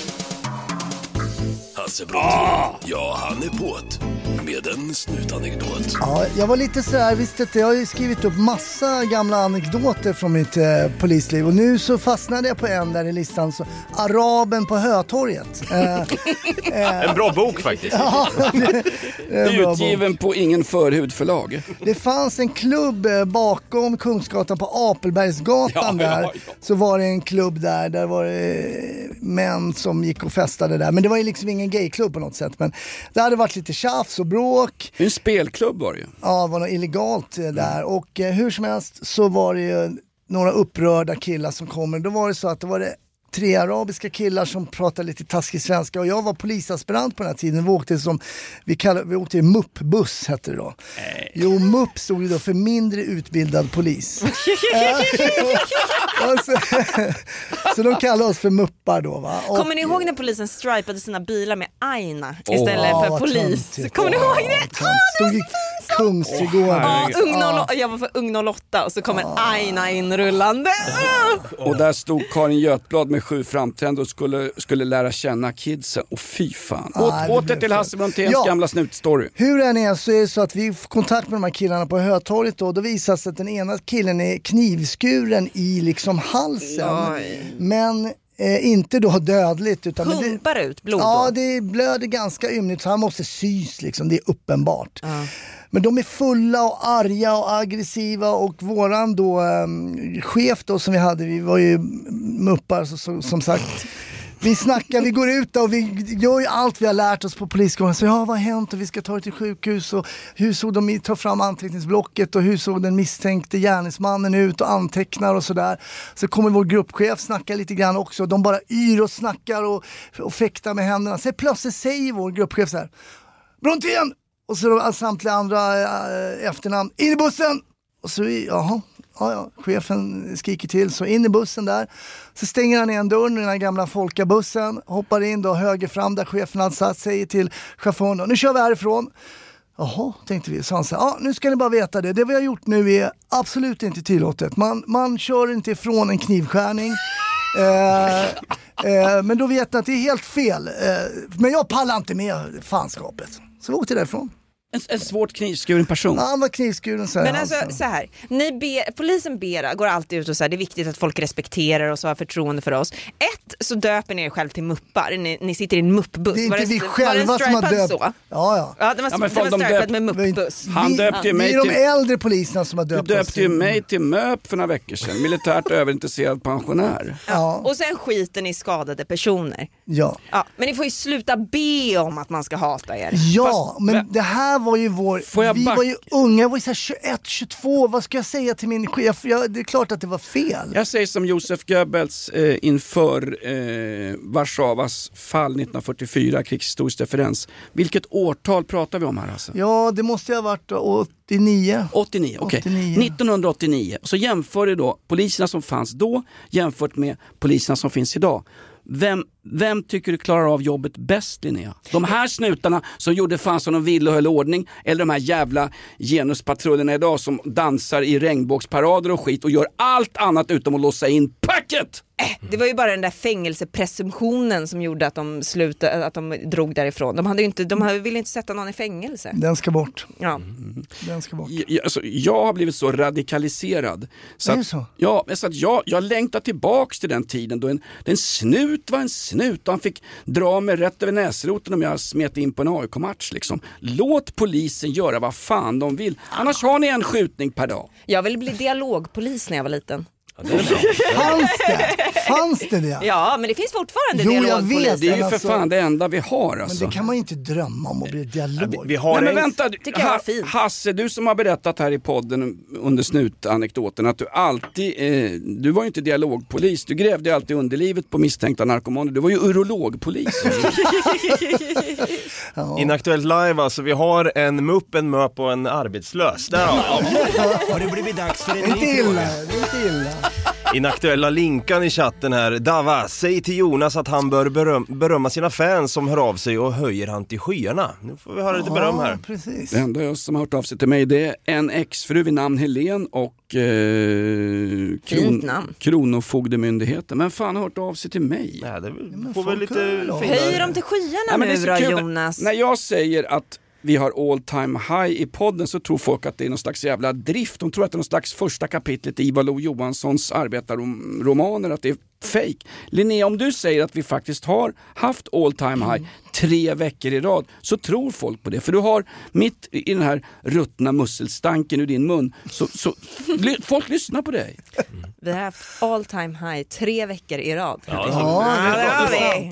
Hasse Brontén, ja han är på't med en snutanekdot. Ja, jag var lite sådär, visst att jag har ju skrivit upp massa gamla anekdoter från mitt eh, polisliv och nu så fastnade jag på en där i listan, så, Araben på Hötorget. Eh, En bra bok faktiskt. ja, det, det är en bra bok. Utgiven på Ingen förhud förlag. Det fanns en klubb eh, bakom Kungsgatan på Apelbergsgatan Ja, ja, där. ja. Så var det en klubb där, där var det eh, män som gick och festade där. Men det var ju liksom ingen gayklubb på något sätt. Men det hade varit lite tjafs och bråk. En spelklubb var det ju. Ja, det var något illegalt eh, där. Och eh, hur som helst så var det ju några upprörda killar som kommer. Då var det så att det var det tre arabiska killar som pratade lite taskig svenska och jag var polisaspirant på den här tiden. Vi åkte som, vi, kallade, vi åkte i MUP-buss hette det då. Jo, MUP stod ju då för mindre utbildad polis. Och så, så de kallade oss för muppar då va. Och- Kommer ni ihåg när polisen stripade sina bilar med aina istället Ja, för polis? Kommer ni ihåg det? Stod i Kungsträdgården. Ja, ung Ja. 08, jag var för ung 08 och så kommer Aina inrullande. Och där stod Karin Götblad med sju framträdanden och skulle, skulle lära känna kidsen. Och fy fan. Ah, Åt, det åter blev till Hasse Bronténs Ja. gamla snutstory. Hur den är så är det så att vi får kontakt med de här killarna på Hötorget då. Då visar det sig att den ena killen är knivskuren i liksom halsen. Men eh, inte då dödligt. Utan men det- Pumpar ut blod Ja, då? det blöder ganska ymnigt så han måste sys liksom, det är uppenbart. Men de är fulla och arga och aggressiva och våran då um, chef då som vi hade, vi var ju muppar så, så, som sagt. Vi snackar, vi går ut och vi gör ju allt vi har lärt oss på polisskolan. Så ja, vad har hänt och vi ska ta det till sjukhus och hur såg de, tar fram anteckningsblocket och hur såg den misstänkte gärningsmannen ut och antecknar och sådär. Så kommer vår gruppchef snacka lite grann också. De bara yr och snackar och, och fäktar med händerna. Sen plötsligt säger vår gruppchef så här. Brontén! Och så de, samtliga andra äh, efternamn. In i bussen! Och så, jaha, ja, ja, chefen skriker till så in i bussen där. Så stänger han igen dörren i den här gamla folkabussen, hoppar in då höger fram där chefen hade satt, säger till chauffören då, nu kör vi härifrån. Jaha, tänkte vi. Så han sa, ja nu ska ni bara veta det, det vi har gjort nu är absolut inte tillåtet. Man, man kör inte ifrån en knivskärning. Eh, eh, men då vet ni att det är helt fel. Eh, men jag pallar inte med fanskapet. Så vi åkte därifrån. En, en svårt knivskuren person. Ja, han var knivskuren så här Men alltså halsen. så här, ni ber, polisen ber, går alltid ut och säger det är viktigt att folk respekterar oss och har förtroende för oss. Ett, så döper ni er själv till muppar, ni, ni sitter i en muppbuss. Det är Var inte vi var själva som har döpt. Så? Ja, ja. Ja, det var, Ja, men det var de döpt- med muppbuss. Han döpte ju Vi mig är de till... äldre poliserna som har Du döpt oss döpte ju till- mig till MÖP för några veckor sedan, militärt överintresserad pensionär. Ja. Och sen skiter ni i skadade personer. Ja. Ja, men ni får ju sluta be om att man ska hata er. Ja, men det här var ju vår... Vi back- var ju unga, jag var ju såhär 21, 22, vad ska jag säga till min chef? Jag, det är klart att det var fel. Jag säger som Josef Goebbels eh, inför eh, Warszawas fall 1944, krigshistorisk referens. Vilket årtal pratar vi om här alltså? Ja, det måste ju ha varit 89. 89, okej. 89. 1989. Så jämför du då poliserna som fanns då jämfört med poliserna som finns idag. Vem, vem tycker du klarar av jobbet bäst Linnea? De här snutarna som gjorde fan som de ville och höll ordning eller de här jävla genuspatrullerna idag som dansar i regnbågsparader och skit och gör allt annat utom att låsa in packet? Det var ju bara den där fängelsepresumtionen som gjorde att de, slutade, att de drog därifrån. De, hade ju inte, de ville inte sätta någon i fängelse. Den ska bort. Ja. Den ska bort. Jag, alltså, jag har blivit så radikaliserad. Så Är det att, så? Ja, men så att jag, jag längtar tillbaks till den tiden då en, en snut var en snut och han fick dra mig rätt över näsroten om jag smet in på en AIK-match. Liksom. Låt polisen göra vad fan de vill, annars har ni en skjutning per dag. Jag ville bli dialogpolis när jag var liten. Fanns det? Fanns det det? Ja, men det finns fortfarande Jo, jag vet. Det är ju Men för alltså- fan det enda vi har Men alltså. det kan man ju inte drömma om att bli dialog. Vi har Nej, men en... vänta, Tycker jag var fint. Hasse du som har berättat här i podden under snutanekdoten att du alltid, eh, du var ju inte dialogpolis, du grävde ju alltid underlivet på misstänkta narkomaner, du var ju urologpolis. Inaktuellt live alltså, vi har en mupp, en möp och en arbetslös. Där har vi. Har det blivit dags för en Det är inte ny illa, fråga? det är inte illa. Inaktuella Linkan i chatten här. Dava, säg till Jonas att han bör beröm, berömma sina fans som hör av sig och höjer han till skyarna. Nu får vi höra lite beröm här. Ja, precis. Det enda jag som har hört av sig till mig det är en exfru vid namn Helen och eh, Fint namn. Kronofogdemyndigheten. Men fan har hört av sig till mig? Nej, det får väl lite hör av fina- Höj dem till skyarna Nej, nu då. Jonas. När jag säger att vi har all time high i podden så tror folk att det är någon slags jävla drift. De tror att det är någon slags första kapitlet i Ivar Lo-Johanssons arbetarromaner, att det är fake. Linnea, om du säger att vi faktiskt har haft all time high tre veckor i rad så tror folk på det. För du har mitt i den här ruttna musselstanken ur din mun, så, så ly- folk lyssnar på dig. Vi har haft all time high tre veckor i rad. Ja, det det är har vi.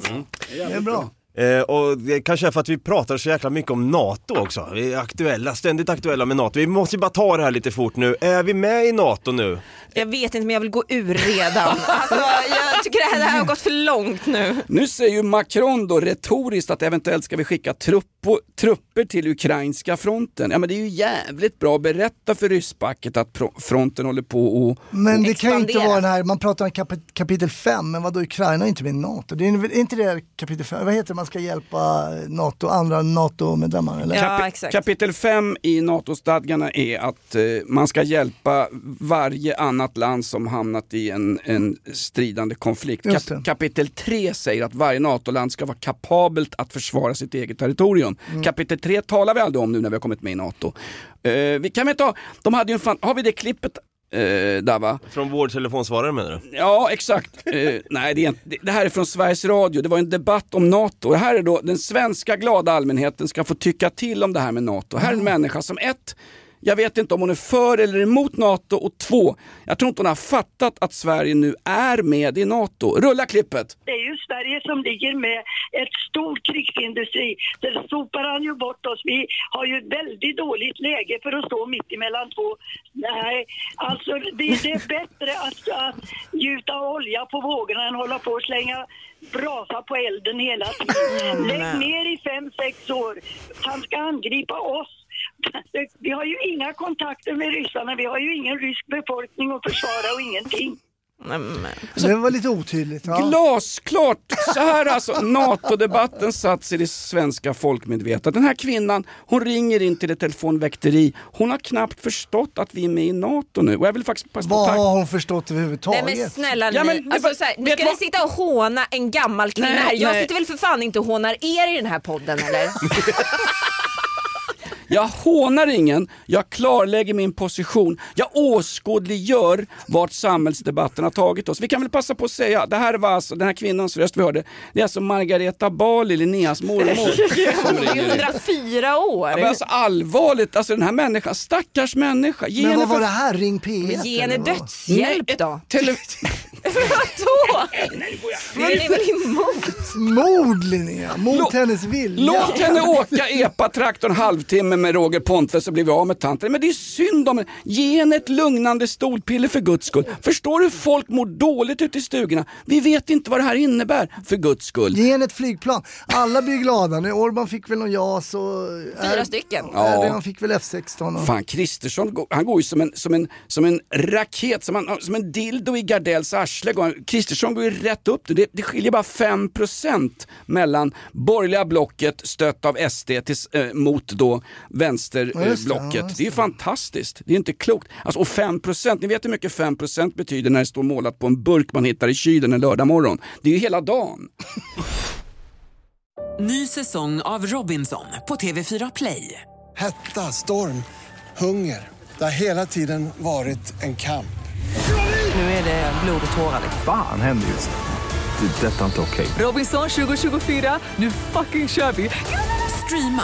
Det är bra. Eh, och det kanske är för att vi pratar så jäkla mycket om NATO också. Vi är aktuella, ständigt aktuella med NATO. Vi måste ju bara ta det här lite fort nu. Är vi med i NATO nu? Jag vet inte men jag vill gå ur redan. Alltså, jag, tycker det här har gått för långt nu. Nu säger ju Macron då retoriskt att eventuellt ska vi skicka truppo, trupper till ukrainska fronten. Ja men det är ju jävligt bra att berätta för rysspacket att fronten håller på och Men det kan ju inte expandera. vara den här, man pratar om kap kapitel 5, men vadå Ukraina är inte med i NATO? Det är är inte det kapitel 5, vad heter det, man ska hjälpa NATO, andra NATO-medlemmar eller? Ja, exakt. Kapitel 5 i NATO-stadgarna är att eh, man ska hjälpa varje annat land som hamnat i en, en stridande konflikt. Kap- kapitel 3 säger att varje NATO-land ska vara kapabelt att försvara sitt eget territorium. Mm. Kapitel 3 talar vi aldrig om nu när vi har kommit med i NATO. Eh, vi kan väl ta, de hade ju en fan, har vi det klippet eh, Dava? Från vår telefonsvarare menar du? Ja, exakt. Eh, nej, det, är inte, det- det här är från Sveriges Radio. Det var en debatt om NATO. Det här är då den svenska glada allmänheten ska få tycka till om det här med NATO. Här är en människa som ett, jag vet inte om hon är för eller emot NATO och två, jag tror inte hon har fattat att Sverige nu är med i NATO. Rulla klippet! Det är ju Sverige som ligger med ett stort krigsindustri. Där sopar han ju bort oss. Vi har ju ett väldigt dåligt läge för att stå mitt emellan två. Nej, alltså det, det är bättre att, att gjuta olja på vågorna än hålla på och slänga brasa på elden hela tiden. Lägg ner i fem, sex år. Han ska angripa oss. Vi har ju inga kontakter med ryssarna. Vi har ju ingen rysk befolkning att försvara och ingenting. Det var lite otydligt. Ja. Glasklart! Så här alltså NATO-debatten satt sig i det svenska folkmedvetandet. Den här kvinnan, hon ringer in till ett telefonväkteri. Hon har knappt förstått att vi är med i NATO nu. Och jag vill faktiskt passa Vad har hon förstått överhuvudtaget? Nej men snälla Ja, men alltså, så här, nu ska ni sitta och håna en gammal kvinna Nej, här. Jag nej. sitter väl för fan inte och hånar er i den här podden eller? Jag hånar ingen, jag klarlägger min position. Jag åskådliggör vart samhällsdebatten har tagit oss. Vi kan väl passa på att säga, det här var alltså, den här kvinnans röst vi hörde, det är alltså Margareta Bali, Linneas mormor. Hon är ringer in. 104 år. Ja, men alltså allvarligt, alltså den här människan, stackars människa. Ge Men vad var för- det här? Ring P1? Men ge henne dödshjälp Nej, då. Tele... Vadå? Det är väl emot? Mord Linnea, mot Låt- hennes vilja. Låt henne åka epa-traktorn halvtimme med Roger Pontus så blir vi av med tanten. Men det är synd om. Ge henne ett lugnande stolpiller för guds skull. Förstår du folk mår dåligt ute i stugorna? Vi vet inte vad det här innebär, för guds skull. Ge henne ett flygplan. Alla blir glada. Nu, Orban fick väl någon JAS och... Fyra stycken. Ja. Han fick väl F16. Och... Fan, Kristersson, går- han går ju som en, som en, som en raket, som en, som en dildo i Gardells arsle. han- Kristersson går ju rätt upp. Det, det skiljer bara 5% mellan borgerliga blocket stött av SD tills, eh, mot då Ja, just det, vänsterblocket. ja, det, just är ju fantastiskt. Det är inte klokt. Alltså, och 5%, ni vet hur mycket 5% betyder när det står målat på en burk man hittar i kylen en lördag morgon. Det är ju hela dagen. Ny säsong av Robinson på TV4 Play. Hetta, storm, hunger. Det har hela tiden varit en kamp. Nu är det blod och tårar. Fan händer just nu. Det. är Detta är inte okej. Robinson 2024, nu fucking kör vi! Streama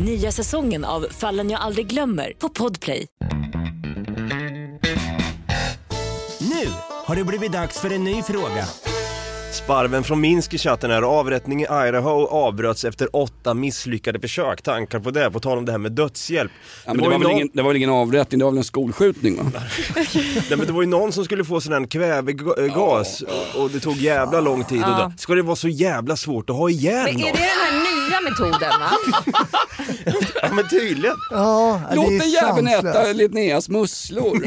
Nya säsongen av Fallen jag aldrig glömmer på Podplay. Nu har det blivit dags för en ny fråga. Sparven från Minsk i chatten är avrättning i Idaho avbröts efter åtta misslyckade försök. Tankar på det? På tal om det här med dödshjälp. Ja, men det, var väl någon, ingen, det var väl ingen avrättning, det var väl en skolskjutning va? nej, men det var ju någon som skulle få sån här kvävegas och- och det tog jävla lång tid. Och då, ska det vara så jävla svårt att ha ihjäl Men är någon? det den här nya metoden va? Ja men tydligen. Ja, Låt den jäveln äta Linneas musslor.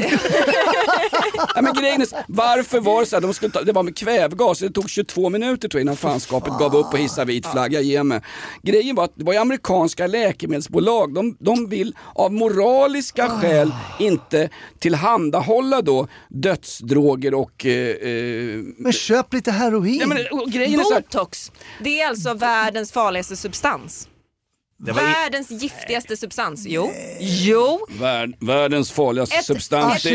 ja, men grejen är, varför var det så här, de skulle ta, det var med kvävgas, det tog 22 minuter tror jag innan fanskapet gav upp och hissade vit flagga, ge mig. Grejen var att det var ju amerikanska läkemedelsbolag, de, de vill av moraliska skäl inte tillhandahålla då dödsdroger och... Eh, eh, Men köp lite heroin. ja, men, och grejen är så här, Botox, det är alltså världens farligaste substans. Det var i- Världens giftigaste substans. Jo. Jo. Värld, världens farligaste Ett, substans. Det-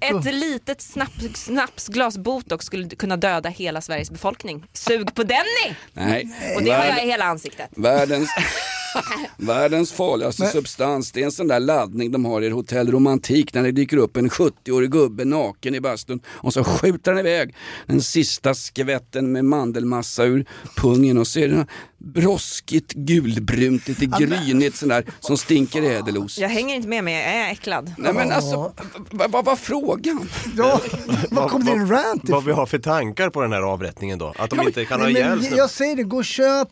ett, ett litet snaps, snapsglas botox skulle kunna döda hela Sveriges befolkning. Sug på Denny! Nej. Och det har jag Värld- i hela ansiktet. Världens, världens farligaste substans, det är en sån där laddning de har i Hotell Romantik när det dyker upp en 70-årig gubbe naken i bastun och så skjuter han iväg den sista skvätten med mandelmassa ur pungen och så är det broskigt gulbrunt, lite grynigt sån där som stinker ädelos. Jag hänger inte med mig, jag är äcklad. Nej men alltså, vad vad var frågan? Ja, vad kom din rant Vad vi har för tankar på den här avrättningen då? Att de inte kan ha Nej, ihjäl men snubben. Jag säger det, gå och köp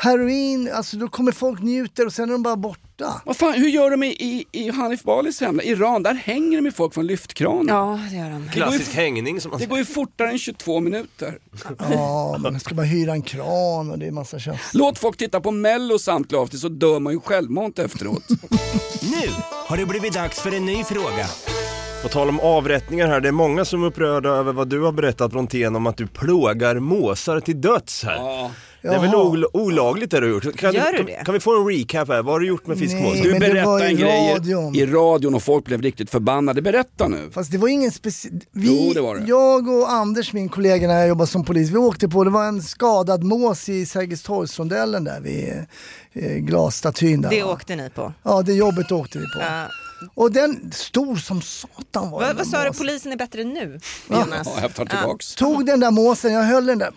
heroin, alltså då kommer folk njuter och sen är de bara borta. Vad fan, hur gör de i, i, i Hanif Balis hemland? Iran, där hänger de med folk från lyftkranen. Ja, det gör de. Klassisk hängning som man Det går ju fortare än 22 minuter. Ja, men ska man hyra en kran och det är massa tjafs. Låt folk titta på mello samtidigt så dör man ju självmant efteråt. Nu har det blivit dags för en ny fråga. På tal om avrättningar här, det är många som är upprörda över vad du har berättat Brontén om att du plågar måsar till döds här. Det är väl Jaha. ol- olagligt det du har gjort? Kan, Gör du kan, det? kan vi få en recap här? Vad har du gjort med fiskmås? Nej, Du berättade i en grej radion. i radion och folk blev riktigt förbannade. Berätta nu. Fast det var ingen speciell... Jo, det var det. Jag och Anders, min kollega när jag jobbade som polis, vi åkte på, det var en skadad mås i Sergelstorgsrondellen där vid eh, glasstatyn där. Det va? åkte ni på. Ja, det jobbet åkte vi på. Och den, stor som satan var den Vad, sa du, polisen är bättre nu? Ja. Jonas? Ja, jag tar tillbaks. Tog den där måsen, jag höll den där,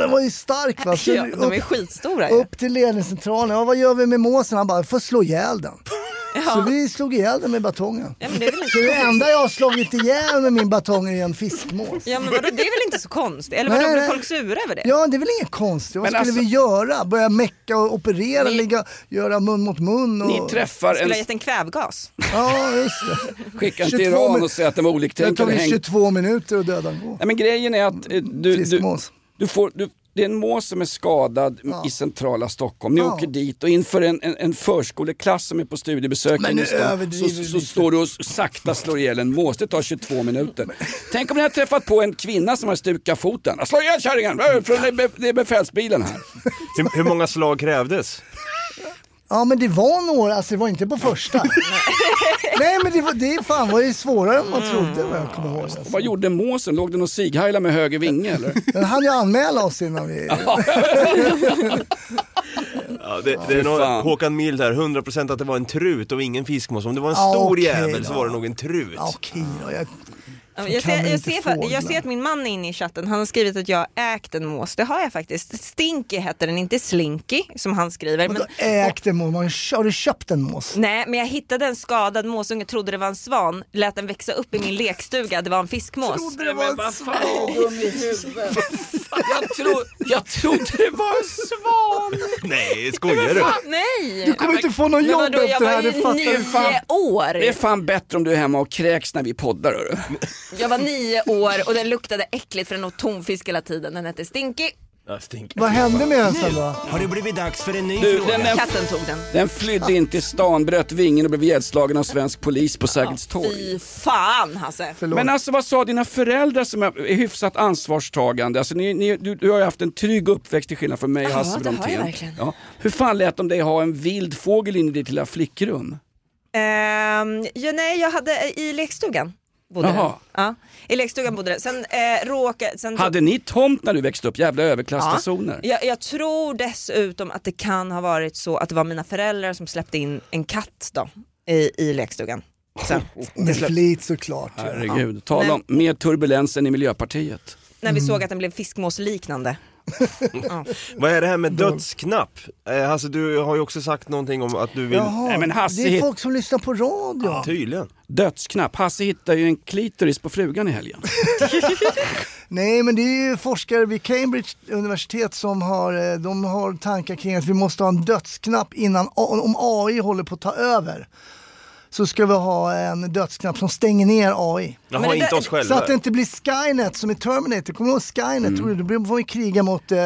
den var ju stark va. Så Ja, de är upp, skitstora upp till ledningscentralen, ja, vad gör vi med måsen? Han bara, får slå ihjäl den. Så vi slog ihjäl den med batongen. Ja, men det är väl inte Så det enda jag har slagit ihjäl med min batong är en fiskmås. Ja men vadå, det är väl inte så konstigt? Eller vadå, blir folk sura över det? Ja, det är väl inget konstigt. Vad Men skulle alltså- vi göra? Börja mecka och operera, Ni- ligga, göra mun mot mun? Och... Ni träffar Skulle ha en... gett en kvävgas? Ja, just det. Skicka inte 22 till Iran min- och säga att den var Det oliktänkande. tog Häng... 22 minuter att döda en gå. Nej men grejen är att eh, du, du, Fiskmås. du får... Du, det är en mås som är skadad Ja. i centrala Stockholm. Ni Ja. åker dit och inför en, en, en förskoleklass som är på studiebesök Men i stan, så, så lite. står du och sakta slår ihjäl en mås. Det tar 22 minuter. Tänk om ni hade träffat på en kvinna som har stukat foten. Slå ihjäl kärringen! Det är befälsbilen här. Hur, hur många slag krävdes? Ja men det var några, alltså det var inte på första. Nej men det, var, det fan var ju svårare än man trodde vad jag kommer ihåg. Alltså. Vad gjorde måsen? Låg den och sighajlade med höger vinge eller? Den hann ju anmäla oss innan vi... Ja, det, det är fan. Håkan Mild här, 100% att det var en trut och ingen fiskmås. Om det var en Ja, stor okej jävel så var det nog en trut. Ja, Okej då, jag... Ja, Jag ser, jag, ser, jag ser att min man är inne i chatten, han har skrivit att jag ägt en mås. Det har jag faktiskt. Stinky heter den, inte Slinky som han skriver. Men Men, då ägde mås, har du köpt en mås? nej, men jag hittade en skadad måsunge, trodde det var en svan, lät den växa upp i min lekstuga, det var en fiskmås. Nej, men vad fan är Jag, tro, jag trodde det var en svan! Nej, skojar du? Nej! Du kommer inte få någon jobb vadå, jag efter det här, var det ju fattar nio du. fan. år. Det är fan bättre om du är hemma och kräks när vi poddar. Hörru. Jag var nio år och den luktade äckligt för den åt tonfisk hela tiden. Den hette Stinky. Ja. Vad hände med den sen då? Har det blivit dags för en ny Du, fråga? den är- Katten tog den. Den flydde in till stan, bröt vingen och blev ihjälslagen av svensk polis på Sergels torg. Fy fan Hasse. Förlåt. Men alltså vad sa dina föräldrar som är hyfsat ansvarstagande? Alltså, ni, ni, du, du har ju haft en trygg uppväxt till skillnad från mig och Ja, Hasse det har jag Brontén. verkligen. Ja. Hur fan lät de dig ha en vild fågel in i ditt lilla flickrum? Ehm, ja, nej, jag hade i lekstugan. Bodde Jaha. den. Ja, I lekstugan bodde det. Sen eh, råkade... Sen Hade ni tomt när du växte upp? Jävla överklassfasoner. Jag, jag tror dessutom att det kan ha varit så att det var mina föräldrar som släppte in en katt då, i, i lekstugan. Med flit såklart. Herregud, tala Nej. om mer turbulens än i Miljöpartiet. när vi såg att den blev fiskmåsliknande. Ja. Vad är det här med dödsknapp? Eh, alltså du har ju också sagt någonting om att du vill... Jaha, Nej, men Hasse det är hit- folk som lyssnar på radio. Tydligen. Dödsknapp. Hasse hittade ju en klitoris på frugan i helgen. Nej men det är ju forskare vid Cambridge universitet som har, eh, de har tankar kring att vi måste ha en dödsknapp innan, om AI håller på att ta över. Så ska vi ha en dödsknapp som stänger ner AI. Jaha, Men det inte där- oss själva. Så att det inte blir Skynet som i Terminator. Kommer du ihåg Skynet? Mm. Då får vi kriga mot, eh,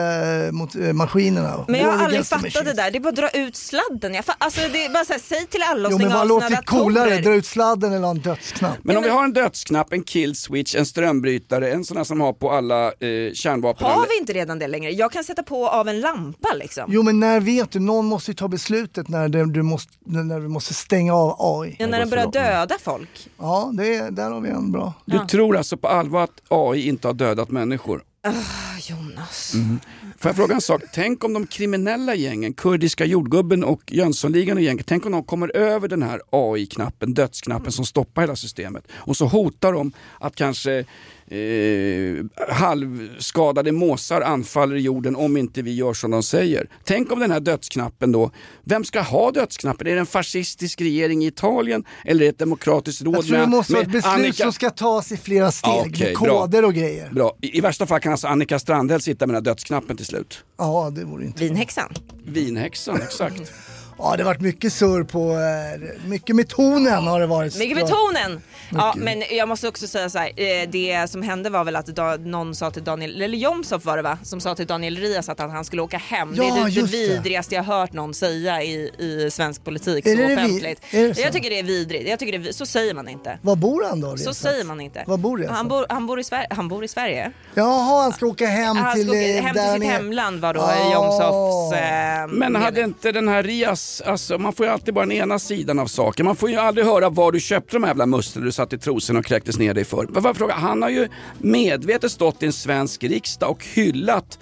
mot eh, maskinerna. Men jag har aldrig fattat det där, det är bara att dra ut sladden. Jag alltså, det är bara så här, säg till alla att Jo men stänga vad av låter sina coolare? datorer. Dra ut sladden eller ha en dödsknapp? Men om vi har en dödsknapp, en kill switch, en strömbrytare, en sån här som har på alla eh, kärnvapen. Har vi inte redan det längre? Jag kan sätta på av en lampa liksom. Jo men när vet du? Någon måste ju ta beslutet när, det, du, måste, när du måste stänga av AI. Ja, när den börjar döda folk. Ja, det, där har vi en bra. Du tror alltså på allvar att AI inte har dödat människor? Ah, Jonas. Mm. Får jag fråga en sak? Tänk om de kriminella gängen, kurdiska jordgubben och Jönssonligan och gänget, tänk om de kommer över den här AI-knappen, dödsknappen som stoppar hela systemet. Och så hotar de att kanske eh, halvskadade måsar anfaller jorden om inte vi gör som de säger. Tänk om den här dödsknappen då, vem ska ha dödsknappen? Är det en fascistisk regering i Italien eller är det ett demokratiskt råd Jag tror det med, måste vara ett beslut Annika... som ska tas i flera steg, Ja, okej, med bra. koder och grejer. Bra. I, I värsta fall kan alltså Annika Strandhäll sitta med den här dödsknappen till slut. Ja, det vore inte Vinhäxan. Vinhäxan, exakt. Ja, det har varit mycket surr på, eh, mycket med tonen har det varit. Mycket med tonen! Ja, men jag måste också säga så här, eh, det som hände var väl att da, någon sa till Daniel, eller Jomshof var det va, som sa till Daniel Rias att han, han skulle åka hem. det Ja, är det, det det. vidrigaste jag hört någon säga i, i svensk politik Är så det det vi- offentligt. det så? jag tycker det är vidrigt, jag tycker det är, vi- så säger man inte. Var bor han då? Så säger man inte. Var bor Resat? han, bor, han, bor i Sver- han bor i Sverige. Jaha, han ska åka hem Han till... ska åka eh, hem till han sitt hemland var då Ah. Jomshofs eh, Men hade inte den här Rias, alltså man får ju alltid bara den ena sidan av saken. Man får ju aldrig höra var du köpte de här jävla musslorna du satt i trosen och kräktes ner dig för. Men fråga, han har ju medvetet stått i en svensk riksdag och hyllat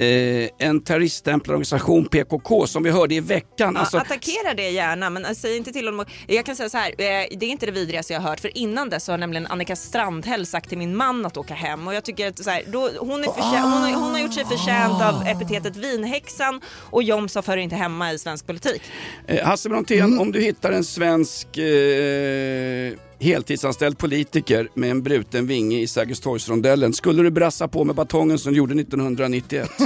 eh, en terroriststämplad organisation, PKK, som vi hörde i veckan. Ja, Alltså, attackera det gärna men säg inte till honom. Jag kan säga så här, eh, det är inte det vidrigaste jag har hört för innan dess så har nämligen Annika Strandhäll sagt till min man att åka hem och jag tycker att så här, då, hon, är förtjä- hon, har, hon har gjort sig förtjänt av epitetet vinhäxan och Jomshof hör inte hemma i svensk politik. Eh, Hasse Brontén, Mm. om du hittar en svensk eh, heltidsanställd politiker med en bruten vinge i Sergelstorgsrondellen, skulle du brassa på med batongen som du gjorde 1991?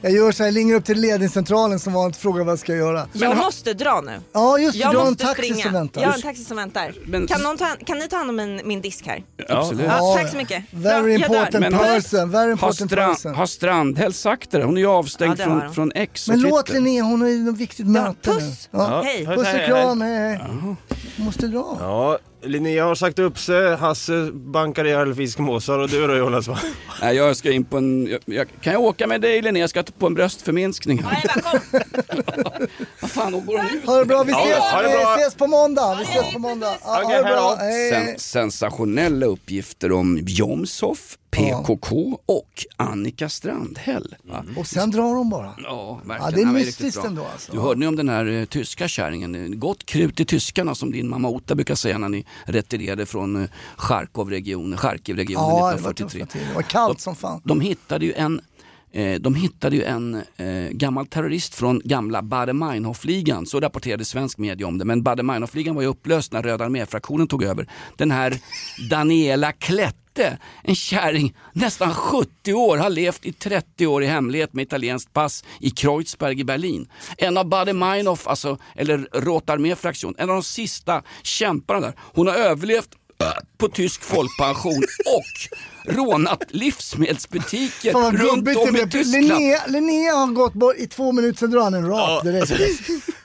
Jag gör så här, jag ringer upp till ledningscentralen som vanligt och frågar vad jag ska göra. Jag måste dra nu. Ja just det, jag du har en måste taxi springa. som väntar. Jag har en taxi som väntar. Men- Kan, någon ta, kan ni ta hand om min, min disk här? Absolut. Ja, tack så mycket. Very Ja, important person, very har, important Strand, person. har Strandhäll sagt det? Hon är ju avstängd Ja, har från, från X och Men låt. Linnea, hon har ju något viktigt möte puss. Ja. Hej. Puss och kram, hej måste dra. Ja, Linnea har sagt upp sig, Hasse bankar ihjäl fiskmåsar och du då Jonas va? Nej, jag ska in på en... Jag, jag, kan jag åka med dig Linnea? Jag ska på en bröstförminskning. Vad fan, hon går hon ut? Ha det bra, vi Ja, ses, bra. vi ses på måndag. Vi ses på måndag. Ja, ha det bra. Hej. Sen, sensationella uppgifter om Jomshof, PKK och Annika Strandhäll. va? Och sen drar de bara. Ja, verkligen. Ja, det är var mystiskt ändå, alltså. Du hörde ni om den här eh, tyska kärringen? Gott krut i tyskarna som din mamma Ota brukar säga när ni retirerade från eh, Charkov-regionen, Charkiv-regionen Ja, det var 1943. tuffa tider. Det var kallt som fan. De hittade ju en eh, de hittade ju en eh, gammal terrorist från gamla Baader-Meinhof-ligan, så rapporterade svensk media om det. Men Baader-Meinhof-ligan var ju upplöst när Röda armé-fraktionen tog över. Den här Daniela Klette, en kärring, nästan 70 år, har levt i 30 år i hemlighet med italienskt pass i Kreuzberg i Berlin. En av Baader-Meinhof, alltså, eller Rote armé-fraktion, en av de sista kämparna där. Hon har överlevt på tysk folkpension och rånat livsmedelsbutiker Fan runt om det i. Tyskland. Linnea, Linnea har gått bort i två minuter, sen drar han en rap direkt.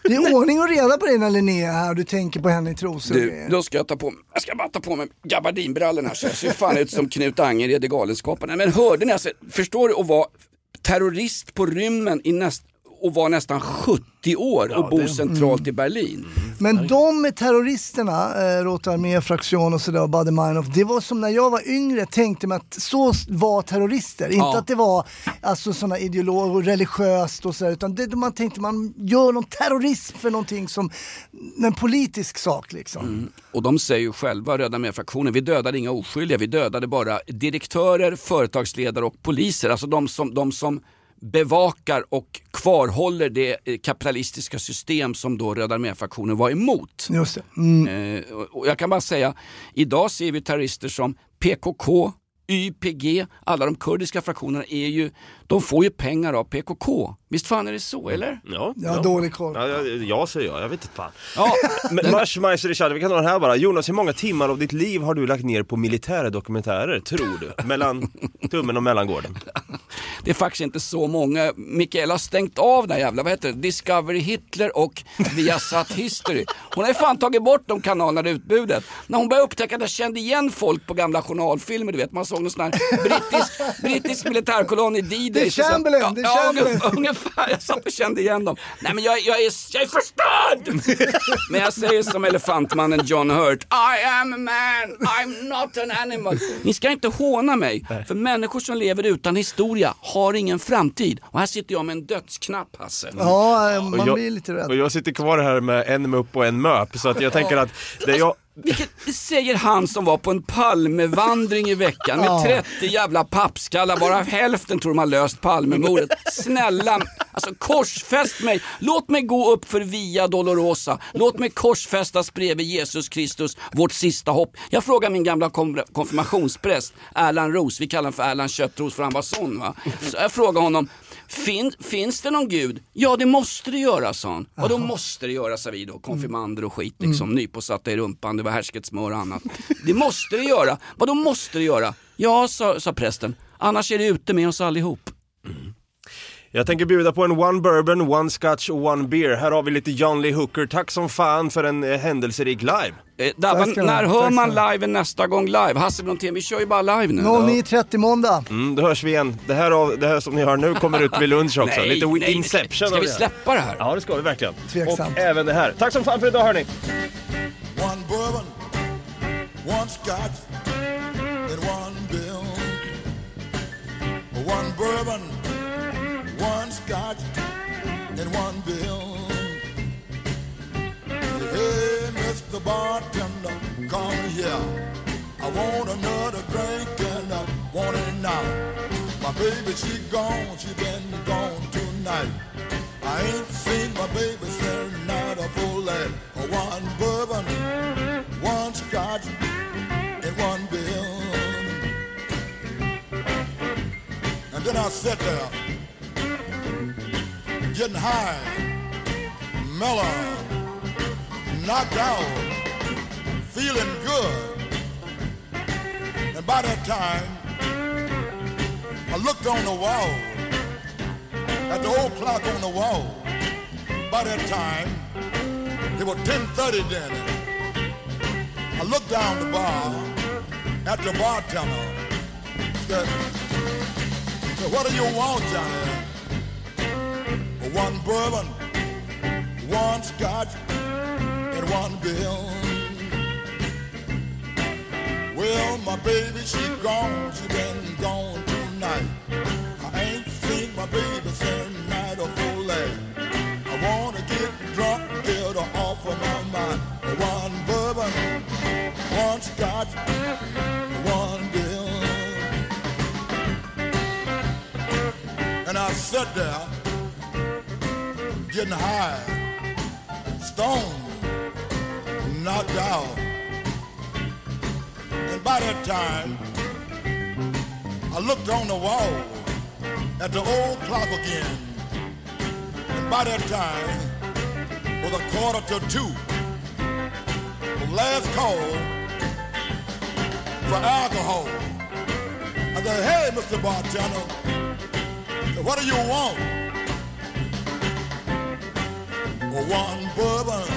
Det är ordning och reda på dig när Linnea är här och du tänker på henne i trosor. Du, då ska jag ta på mig, jag ska bara ta på mig gabardinbrallorna så jag ser fan ut som Knut Angered i Galenskaparna. Men hörde ni, alltså, förstår du att vara terrorist på rymmen i näst, och vara nästan 70 år och bo centralt i Berlin. Men de terroristerna, eh, Rote armé-fraktion och sådär och Baader-Meinhof, det var som när jag var yngre tänkte mig att så var terrorister. Inte att det var alltså sådana ideologer och religiöst och sådär utan det, man tänkte man gör någon terrorism för någonting som en politisk sak liksom. Mm. Och de säger ju själva, Röda med-fraktionen, vi dödade inga oskyldiga, vi dödade bara direktörer, företagsledare och poliser. Alltså de som, de som bevakar och kvarhåller det eh, kapitalistiska system som då Röda armé-fraktionen var emot. Just. Mm. Eh, och jag kan bara säga, idag ser vi terrorister som PKK, YPG, alla de kurdiska fraktionerna är ju, de får ju pengar av PKK. Visst fan är det så eller? Ja, Jag har dålig koll. Ja, ja, ja säger jag, jag vet inte fan. Ja, Men Mars Meiser Richard, vi kan ta den här bara. Jonas, hur många timmar av ditt liv har du lagt ner på militära dokumentärer, tror du? Mellan tummen och mellangården. det är faktiskt inte så många. Mikaela har stängt av den jävla, vad heter det, Discovery Hitler och Viasat History. Hon har ju fan tagit bort de kanalerna ur utbudet. När hon började upptäcka att jag kände igen folk på gamla journalfilmer, du vet, man såg någon sån här brittisk, brittisk militärkolonn i D-Day. Det är Chamberlain, ja, det är ja, Chamberlain. Ungefär, jag satt och kände igen dem. Nej men jag, jag, är, jag är förstörd! Men jag säger som elefantmannen John Hurt, I am a man, I'm not an animal. Ni ska inte håna mig, för människor som lever utan historia har ingen framtid. Och här sitter jag med en dödsknapp Hasse. Ja, Och man jag, blir lite rädd. och jag sitter kvar här med en mupp och en möp, så att jag tänker att det jag... Vilket säger han som var på en Palmevandring i veckan med Ja. 30 jävla pappskallar, bara hälften tror de har löst Palmemordet. Snälla, alltså korsfäst mig, låt mig gå upp för Via Dolorosa, låt mig korsfästas bredvid Jesus Kristus, vårt sista hopp. Jag frågar min gamla konfirmationspräst, Erland Ros, vi kallar honom för Erland Köttros för han var sån va. Så jag frågar honom, fin, finns det någon gud? Ja det måste det göra sa han. Och då måste det göra sa vi då, konfirmander och skit liksom, nypåsatta i rumpan, det var härsketsmör och annat. Det måste det göra. Vad då måste det göra? Ja, sa, sa prästen, annars är det ute med oss allihop. Jag tänker bjuda på en one bourbon, one scotch och one beer. Här har vi lite John Lee Hooker. Tack som fan för en eh, händelserik live. Eh, Dabban, Tack ska ni ha. när Tack hör ska man ni ha. live nästa gång live? Hasse Brontén, vi kör ju bara live nu. 09.30 måndag. Mm, då hörs vi igen. Det här, av, det här som ni hör nu kommer ut vid lunch också. Nej, lite nej, Inception ska av vi det här. släppa det här? Ja, det ska vi verkligen. Tveksamt. Och även det här. Tack som fan för idag hörni. One bourbon, one scotch, and one bill. One bourbon, scotch, and one bill. Hey, Mr. Bartender, come here. I want another drink and I want it now. My baby, she gone, she been gone tonight. I ain't seen my baby since night of full life. One bourbon, one scotch, and one bill. And then I sat there, getting high, mellow, knocked out, feeling good. And by that time, I looked on the wall, at the old clock on the wall. By that time, it was 10.30 then. I looked down the bar at the bartender. Said, said, what do you want, Johnny? One bourbon, one scotch, and one bill. Well, my baby, she gone, she been gone tonight. I ain't seen my baby since night of full life. I wanna get drunk, get her off of my mind. One bourbon, one scotch, one bill. And I sat there, getting high, stoned, knocked out. And by that time, I looked on the wall at the old clock again. And by that time, was a quarter to two. The last call for alcohol. I said, hey, Mr. Bartender, what do you want? One bourbon,